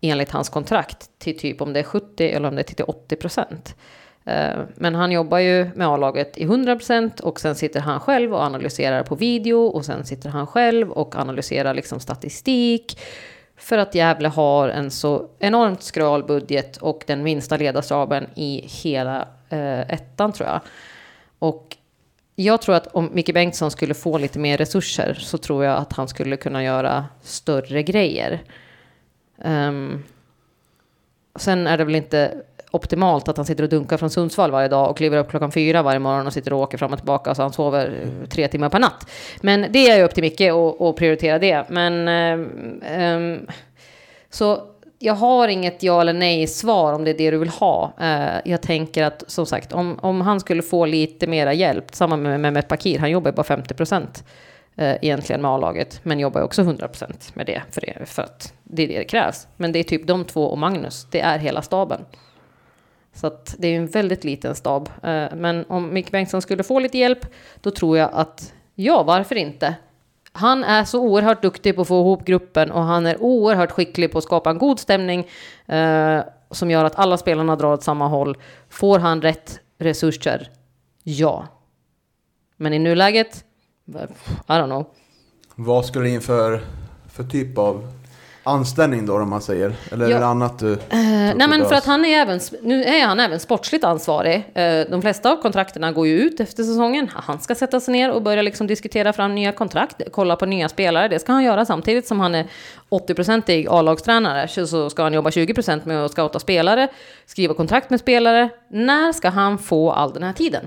enligt hans kontrakt till typ om det är 70 eller om det är till 80 procent. Eh, men han jobbar ju med A-laget i 100 procent och sen sitter han själv och analyserar på video och sen sitter han själv och analyserar liksom statistik. För att Gävle har en så enormt skral budget och den minsta ledarstaben i hela eh, ettan tror jag. Och jag tror att om Micke Bengtsson skulle få lite mer resurser så tror jag att han skulle kunna göra större grejer. Um, sen är det väl inte optimalt att han sitter och dunkar från Sundsvall varje dag och kliver upp klockan fyra varje morgon och sitter och åker fram och tillbaka så han sover tre timmar per natt. Men det är ju upp till Micke att prioritera det. Men um, så jag har inget ja eller nej svar om det är det du vill ha. Eh, jag tänker att som sagt om, om han skulle få lite mera hjälp, samma med Mehmet Bakir, han jobbar ju bara 50 procent eh, egentligen med A-laget, men jobbar ju också 100 procent med det för, det för att det är det det krävs. Men det är typ de två och Magnus, det är hela staben. Så att det är ju en väldigt liten stab. Eh, men om Micke Bengtsson skulle få lite hjälp, då tror jag att ja, varför inte? Han är så oerhört duktig på att få ihop gruppen och han är oerhört skicklig på att skapa en god stämning eh, som gör att alla spelarna drar åt samma håll. Får han rätt resurser? Ja. Men i nuläget? Eh, I don't know. Vad skulle du in för, för typ av anställning då om man säger? Eller Ja. är det annat du... Eh, nej men för att han är även, nu är han även sportsligt ansvarig. Eh, de flesta av kontrakterna går ju ut efter säsongen. Han ska sätta sig ner och börja liksom diskutera fram nya kontrakt, kolla på nya spelare. Det ska han göra samtidigt som han är 80-procentig A-lagstränare. Så ska han jobba 20% med att scouta spelare, skriva kontrakt med spelare. När ska han få all den här tiden?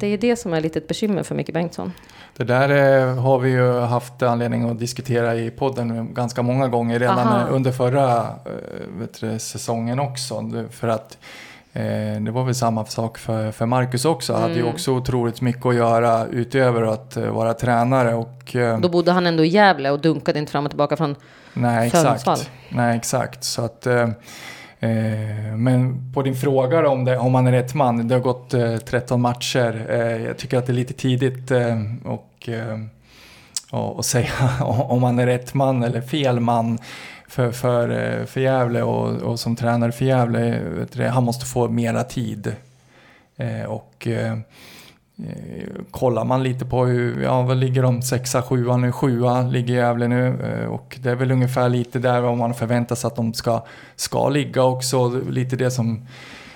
Det är det som är lite ett bekymmer för Micke Bengtsson. Det där eh, har vi ju haft anledning att diskutera i podden ganska många gånger redan Aha. eh, under förra eh, du, säsongen också. För att det var väl samma sak för, för Marcus också. Han hade ju Mm. också otroligt mycket att göra utöver att vara tränare. Och, Då bodde han ändå i Gävle och dunkade inte fram och tillbaka från Nej, exakt. Nej, exakt. Så att, Eh, men på din fråga om, det, om man är rätt man. Det har gått eh, 13 matcher. Eh, jag tycker att det är lite tidigt och, och, och säga om man är rätt man eller fel man för, för, för Gävle och, och som tränare för Gävle. Han måste få mera tid. Och Eh, kollar man lite på hur, ja vad ligger de, sexa, sjua nu, sjua ligger Gävle nu eh, och det är väl ungefär lite där vad man förväntar sig att de ska, ska ligga också. Lite det som,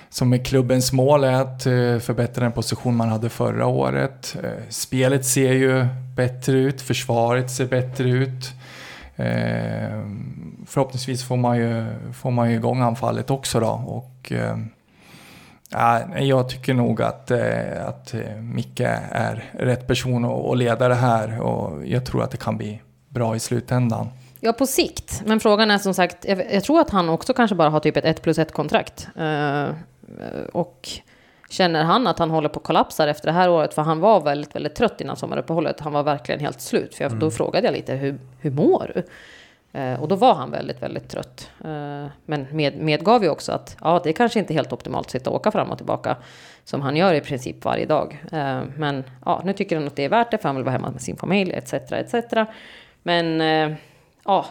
som är klubbens mål är att eh, förbättra den position man hade förra året. Spelet ser ju bättre ut, försvaret ser bättre ut. Förhoppningsvis får man, ju, får man ju igång anfallet också då och Ja, jag tycker nog att, eh, att eh, Micke är rätt person att leda det här och jag tror att det kan bli bra i slutändan. Ja, på sikt. Men frågan är som sagt, jag, jag tror att han också kanske bara har typ ett 1 plus 1 kontrakt. Eh, och känner han att han håller på att kollapsa efter det här året, för han var väldigt, väldigt trött innan sommaruppehållet. Han var verkligen helt slut. För jag, då frågade jag lite, hur, hur mår du? Eh, och då var han väldigt, väldigt trött. Eh, men med, medgav ju också att ja, det är kanske inte helt optimalt att sitta och åka fram och tillbaka som han gör i princip varje dag. Eh, men ja, nu tycker han att det är värt det för han vill vara hemma med sin familj etc. etc. Men ja,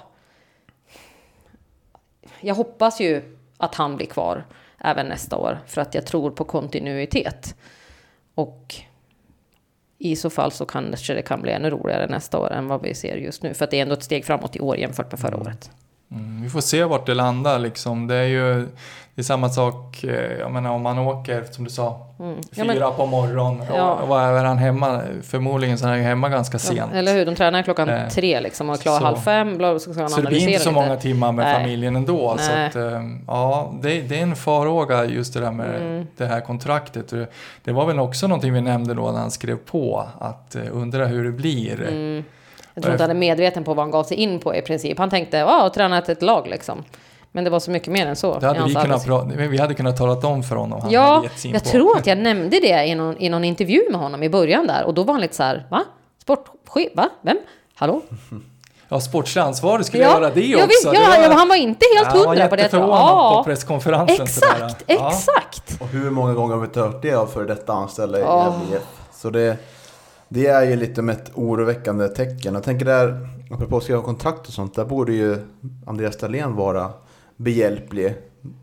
jag hoppas ju att han blir kvar även nästa år för att jag tror på kontinuitet. Och i så fall så kanske det kan bli ännu roligare nästa år än vad vi ser just nu. För att det är ändå ett steg framåt i år jämfört med förra året. Mm, vi får se vart det landar liksom. Det är ju det är samma sak, eh, jag menar om man åker, som du sa, Mm. fyra Ja, men, på morgonen. Ja. Och, och är han hemma? Förmodligen så är han hemma ganska sent. eller hur, de tränar klockan Eh, tre liksom och är klara så- halv fem. Bla, så ska Så det blir inte så lite. många timmar med Nej. familjen ändå. Så Nej. att, eh, ja, det, det är en farhåga just det där med Mm. det här kontraktet. Det var väl också någonting vi nämnde då när han skrev på, att eh, undra hur det blir. Mm. Jag tror inte han är medveten på vad han gav sig in på i princip. Han tänkte, ja, och tränat ett lag liksom. Men det var så mycket mer än så. Det hade vi, kunnat pra- vi hade kunnat talat om för honom. Han Ja, jag på. tror att jag nämnde det i någon, i någon intervju med honom i början där. Och då var han lite så här, va? Sportchef? Va? Vem? Hallå? Ja, sportslig ansvarig skulle göra det jag också. Visst, Det ja, var- ja, han var inte helt Ja, hundra på det. tror jag. jätteförvånad på Ja, presskonferensen. sådär. exakt, Ja. exakt. Och hur många gånger har vi inte hört det av för detta anställda i Ja. IF? Så det, det är ju lite med ett oroväckande tecken. Jag tänker där, apropå att skriva kontrakt och sånt, där borde ju Andreas Dahlén vara behjälplig.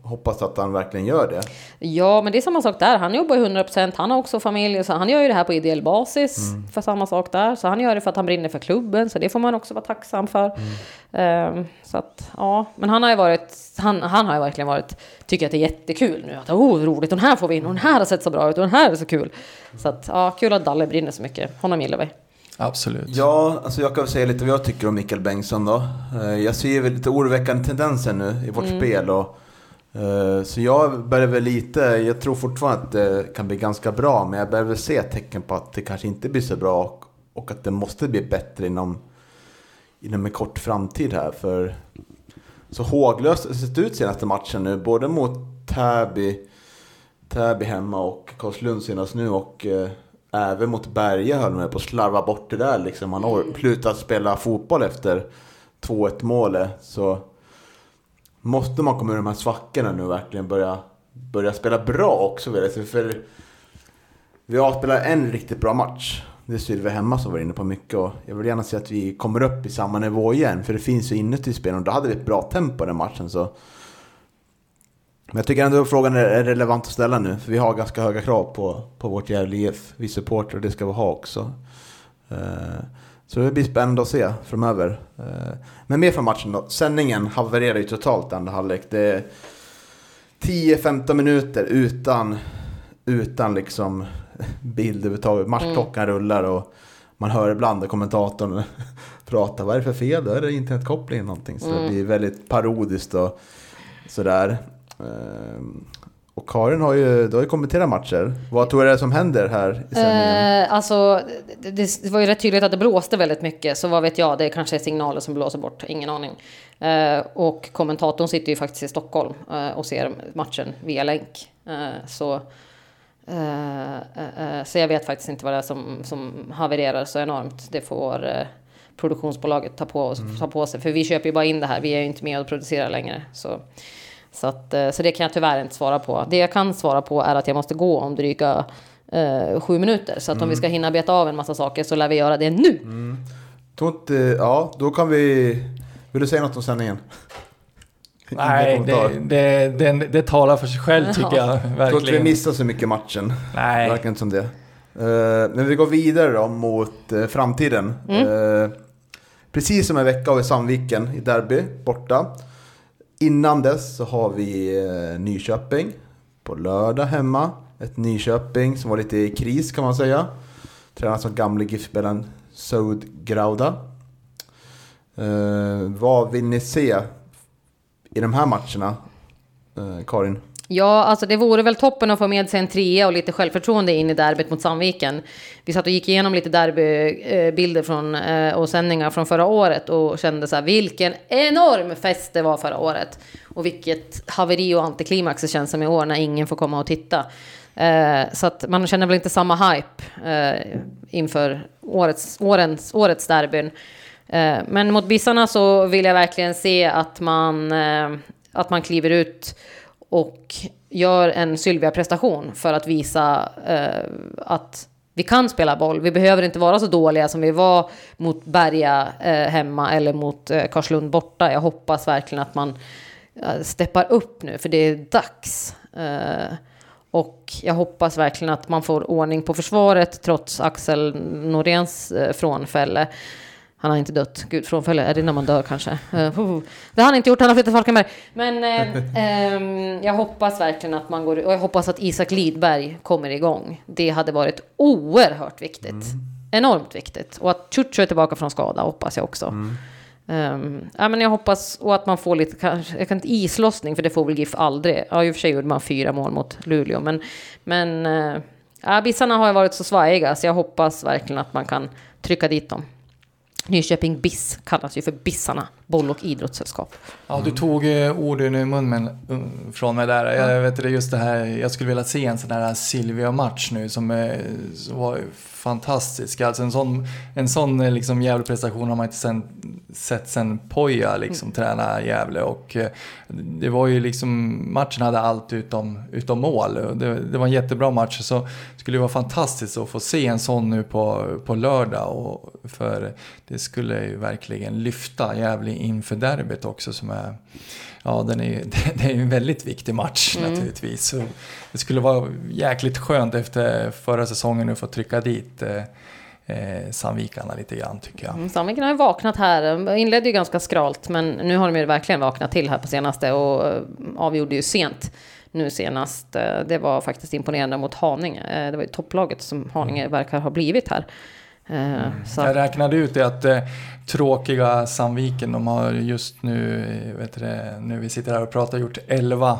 Hoppas att han verkligen gör det. Ja, men det är samma sak där. Han jobbar ju 100 procent. Han har också familj. Så han gör ju det här på ideell basis Mm. för samma sak där. Så han gör det för att han brinner för klubben. Så det får man också vara tacksam för. Mm. Ehm, så att, ja. Men han har ju varit, han, han har ju verkligen varit, tycker att det är jättekul nu. Att, oh, roligt, och den här får vi in, och den här har sett så bra ut, och den här är så kul. Så att, ja, kul att Dalle brinner så mycket. Honom gillar vi. Absolut. Ja, alltså jag kan väl säga lite vad jag tycker om Mikael Bengtsson då. Eh, Jag ser lite oroväckande tendenser nu i vårt spel och så jag börjar väl lite, jag tror fortfarande att det kan bli ganska bra men jag börjar väl se tecken på att det kanske inte blir så bra och, och att det måste bli bättre inom, inom en kort framtid här för så håglöst det sett ut senaste matchen nu både mot Täby, Täby hemma och Karlslund senast nu och eh, även mot Berge höll med på att slarva bort det där liksom. Han har slutat spela fotboll efter 2-1 målet så måste man komma ur de här svackorna nu och verkligen börja, börja spela bra också. För vi har spelat en riktigt bra match. Det styrde vi hemma som var inne på mycket och jag vill gärna se att vi kommer upp i samma nivå igen. För det finns ju inuti spelen och då hade vi ett bra tempo den matchen så men jag tycker ändå att frågan är relevant att ställa nu. För vi har ganska höga krav på, på vårt Gävle IF. Vi supportrar och det ska vi ha också. Uh, så det blir spännande att se framöver. Eh, Men mer från matchen då. Sändningen havererade ju totalt andra halvlek. Det är 10-15 minuter utan, utan liksom bild överhuvudtaget. Matchklockan rullar och man hör ibland kommentatorn pratar. Vad är det för fel? Då är det internetkopplingen någonting. Så det blir väldigt parodiskt och sådär. Och Karin har ju, du har ju kommenterat matcher. Vad tror du är det som händer här i? Eh, alltså, det, det var ju rätt tydligt att det blåste väldigt mycket, så vad vet jag, det kanske är signaler som blåser bort, ingen aning. Eh, och kommentatorn sitter ju faktiskt i Stockholm eh, och ser matchen via länk. Eh, så, eh, eh, eh så jag vet faktiskt inte vad det är som, som havererar så enormt. Det får eh, produktionsbolaget ta på, ta på sig, för vi köper ju bara in det här, vi är ju inte med och producerar längre. Så. Så, att, eh, så det kan jag tyvärr inte svara på. Det jag kan svara på är att jag måste gå om dryga eh, sju minuter. Så att om vi ska hinna beta av en massa saker så lär vi göra det nu. Tror inte, ja, då kan vi... Vill du säga något om sändningen? Nej, det, det, det, det talar för sig själv tycker jag Jag tror inte vi verkligen. missar så mycket i matchen. Nej. Det verkar inte som det. Eh, men vi går vidare då mot eh, framtiden. Eh, precis som en vecka har vi Sandviken i derby borta. Innan dess så har vi eh, Nyköping på lördag hemma. Ett Nyköping som var lite i kris kan man säga. Tränas som gamle GIF-spelaren Soud Grauda. Eh, vad vill ni se i de här matcherna, eh, Karin? Ja, alltså det vore väl toppen att få med sig en trea och lite självförtroende in i derbyt mot Sandviken. Vi satt och gick igenom lite derbybilder från, eh, och sändningar från förra året och kände så här, vilken enorm fest det var förra året. Och vilket haveri och antiklimax det känns som i år när ingen får komma och titta. Eh, så att man känner väl inte samma hype eh, inför årets, årens, årets derbyn. Men mot Bissarna så vill jag verkligen se att man, att man kliver ut och gör en Sylvia-prestation för att visa eh, att vi kan spela boll. Vi behöver inte vara så dåliga som vi var mot Berga eh, hemma eller mot eh, Karlslund borta. Jag hoppas verkligen att man eh, steppar upp nu, för det är dags. Eh, och jag hoppas verkligen att man får ordning på försvaret trots Axel Noréns eh, frånfälle. Han har inte dött. Gud, frånfälle, är det när man dör kanske? Uh. Det har han inte gjort, han har flyttat Falkenberg. Men eh, ehm, jag hoppas verkligen att man går... Och jag hoppas att Isak Lidberg kommer igång. Det hade varit oerhört viktigt. Enormt viktigt. Och att Chucho är tillbaka från skada hoppas jag också. Um, ja, men jag hoppas och att man får lite, kanske, jag kan inte islossning för det får väl GIF aldrig. Ja, i och för sig gjorde man fyra mål mot Luleå, men, men uh, ja, Bissarna har ju varit så svajiga så jag hoppas verkligen att man kan trycka dit dem. Nyköping BIS kallas ju för Bissarna, boll och idrottssällskap. Ja, du tog eh, orden ur munnen uh, från mig där. Jag vet det, just det här, jag skulle vilja se en sån där Silvia-match nu som, eh, var fantastisk. Alltså en sån, en sån eh, liksom Gävle-prestation har man inte sen, sett sen Poja liksom träna Gävle. Och eh, det var ju liksom, matchen hade allt utom, utom mål. Det, det var en jättebra match. Så skulle det vara fantastiskt att få se en sån nu på, på lördag. Och för det skulle ju verkligen lyfta Gävle inför derbyt också som är Ja, den är, det är en väldigt viktig match naturligtvis. Så det skulle vara jäkligt skönt efter förra säsongen att få trycka dit eh, Sandvikarna lite grann tycker jag. Mm, Sandviken har ju vaknat här. De inledde ju ganska skralt, men nu har de ju verkligen vaknat till här på senaste och eh, avgjorde ju sent nu senast. Eh, Det var faktiskt imponerande mot Haninge. Eh, Det var ju topplaget som Haninge verkar ha blivit här. Så Jag räknade ut det att eh, tråkiga Sandviken, de har just nu, vet du nu vi sitter här och pratar, gjort 11,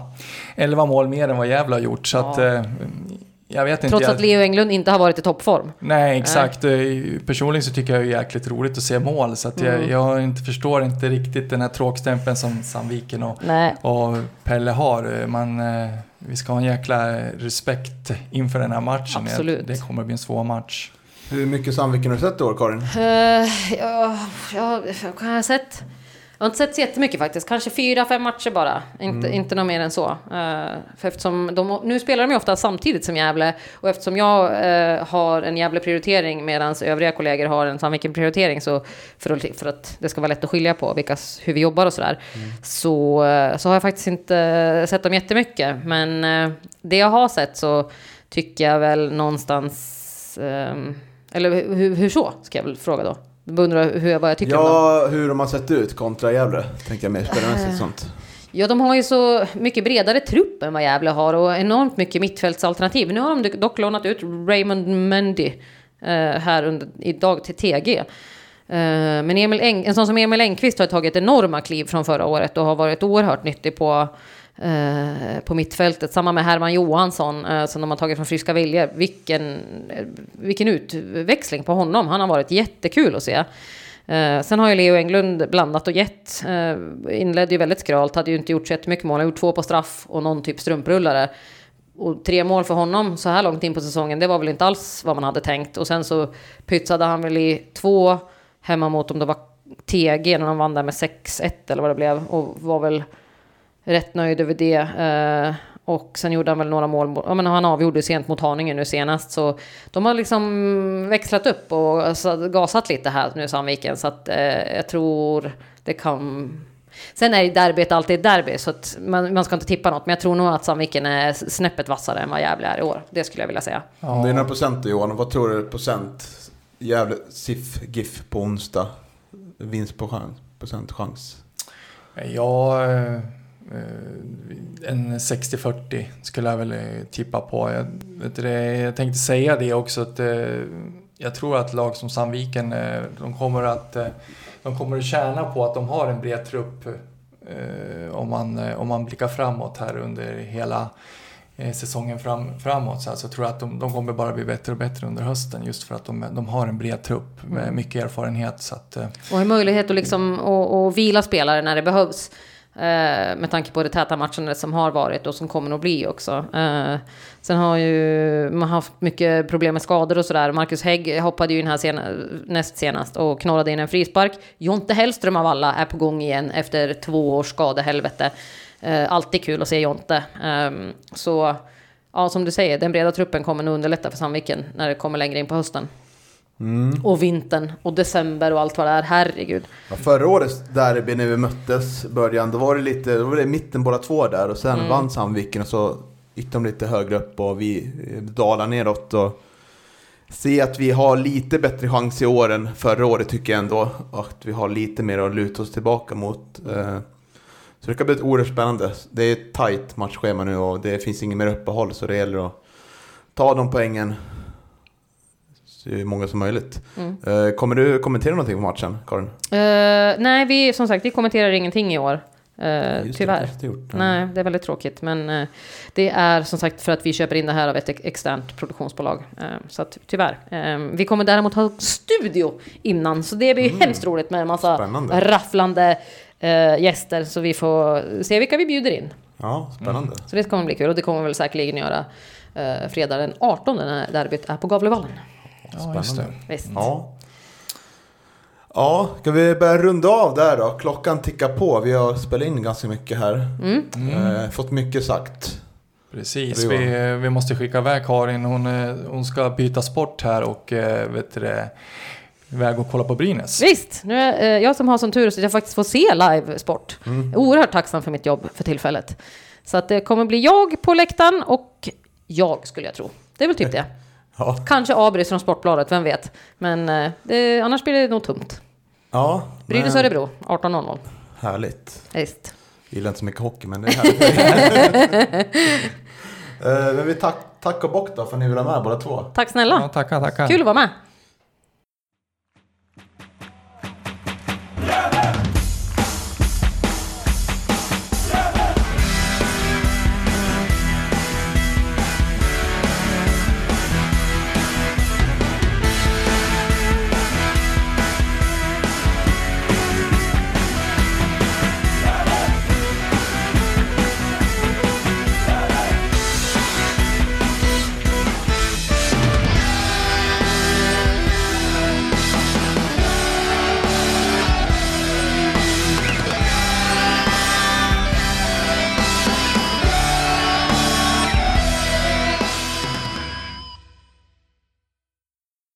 11 mål mer än vad Gävle har gjort. Så Ja. att, eh, jag vet inte. trots jag, att Leo Englund inte har varit i toppform. Nej, exakt. Eh, Personligen så tycker jag det är jäkligt roligt att se mål. Så att jag, Mm. jag inte, förstår inte riktigt den här tråkstämpeln som Sandviken och, Nej. och Pelle har. Man, eh, vi ska ha en jäkla respekt inför den här matchen. Absolut. Det kommer bli en svår match. Hur mycket Sandviken har du sett i år, Karin? Uh, ja, ja, vad har jag sett? Jag har inte sett så jättemycket faktiskt. Kanske fyra, fem matcher bara. Inte, inte något mer än så. Eh, för eftersom de, nu spelar de ju ofta samtidigt som Gävle. Och eftersom jag eh, har en Gävle-prioritering medan övriga kollegor har en Sandviken-prioritering. Så för att, för att det ska vara lätt att skilja på vilka, hur vi jobbar och sådär. Så, eh, så har jag faktiskt inte sett dem jättemycket. Men det jag har sett så tycker jag väl någonstans... ehm, eller hur, hur så, ska jag väl fråga då. Du undrar hur, vad jag tycker om dem. Ja, hur de har sett ut kontra Gävle, tänker jag mer spelarmässigt Eh. sånt. Ja, de har ju så mycket bredare trupp än vad Gävle har och enormt mycket mittfältsalternativ. Nu har de dock lånat ut Raymond Mendy eh, här under, idag till TG. Eh, men Emil Eng, en sån som Emil Engqvist har tagit enorma kliv från förra året och har varit oerhört nyttig på, eh, på mittfältet. Samma med Herman Johansson eh, som de har tagit från Friska Viljor. Vilken, eh, vilken utväxling på honom. Han har varit jättekul att se. Eh, sen har ju Leo Englund blandat och gett. Eh, inledde ju väldigt skralt, hade ju inte gjort så jättemycket mål. Han har gjort två på straff och någon typ strumprullare. Och tre mål för honom så här långt in på säsongen, det var väl inte alls vad man hade tänkt. Och sen så pytsade han väl i två hemma mot om det var TG när de vann där med 6-1 eller vad det blev. Och var väl rätt nöjd över det. Eh, och sen gjorde han väl några mål. Ja, men han avgjorde sent mot Haninge nu senast. Så de har liksom växlat upp och alltså, gasat lite här nu Sandviken. Så att eh, jag tror det kan... Sen är ju derbyt alltid derby, så att man, man ska inte tippa något. Men jag tror nog att Sandviken är snäppet vassare än vad Gävle är i år. Det skulle jag vilja säga. Om det är några procent Johan, vad tror du procent Gävle, SIF, GIF på onsdag? Vinst på chans, procent chans? Ja, eh, en 60-40 skulle jag väl eh, tippa på. Jag, du jag tänkte säga det också att eh, jag tror att lag som Sandviken, eh, de kommer att eh, de kommer att tjäna på att de har en bred trupp eh, om, man, eh, om man blickar framåt här under hela eh, säsongen fram, framåt. Så alltså, jag tror att de, de kommer bara bli bättre och bättre under hösten just för att de, de har en bred trupp med mycket erfarenhet. Så att, eh, Och har möjlighet att liksom att, att vila spelare när det behövs. Eh, med tanke på det täta matchandet som har varit och som kommer att bli också. Eh, sen har ju man haft mycket problem med skador och sådär. Marcus Hägg hoppade ju in här sena, näst senast och knorrade in en frispark. Jonte Hellström av alla är på gång igen efter två års skadehelvete. Eh, alltid kul att se Jonte. Eh, så ja, som du säger, den breda truppen kommer nog underlätta för Sandviken när det kommer längre in på hösten. Och vintern och december och allt vad det är. Herregud. Ja, förra årets derby när vi möttes i början, då var det lite, då var det i mitten båda två där och sen vann Sandviken och så gick de lite högre upp och vi eh, dalade neråt och se att vi har lite bättre chans i år än förra året tycker jag ändå. Att vi har lite mer att luta oss tillbaka mot. Eh, Så det ska bli oerhört spännande. Det är ett tajt matchschema nu och det finns inget mer uppehåll så det gäller att ta de poängen många som möjligt. Mm. Eh, Kommer du kommentera någonting på matchen, Karin? Eh, nej, vi, som sagt, vi kommenterar ingenting i år. Uh, tyvärr. det gjort. Nej, det är väldigt tråkigt. Men eh, det är som sagt för att vi köper in det här av ett ex- externt produktionsbolag. Eh, så att tyvärr. Vi kommer däremot ha studio innan, så det blir hemskt roligt med en massa Mm. Spännande. rafflande gäster. Så vi får se vilka vi bjuder in. Ja, spännande. Så det kommer bli kul och det kommer väl säkerligen göra eh, fredag den 18 när derbyt är på Gavlevallen. Ja, just det. Visst. Ja. Ja, ska vi börja runda av där då? Klockan tickar på. Vi har spelat in ganska mycket här. Eh, fått mycket sagt. Precis, vi, vi måste skicka iväg Karin. Hon, eh, hon ska byta sport här och eh, vet du, iväg och kolla på Brynäs. Visst, nu är jag som har sån tur så att jag faktiskt får se live-sport. Oerhört tacksam för mitt jobb för tillfället. Så att det kommer bli jag på läktaren och jag skulle jag tro. Det är väl typ det. Ja. Kanske Abris från Sportbladet, vem vet. Men eh, det, annars blir det nog tomt. Ja, Brynäs men- Örebro, 18.00. Härligt. Visst. Gillar inte så mycket hockey, men det är härligt. Eh, men vi tack, tack och bock då för att ni vill ha med båda två. Tack snälla. Ja, tackar, tackar. Kul att vara med.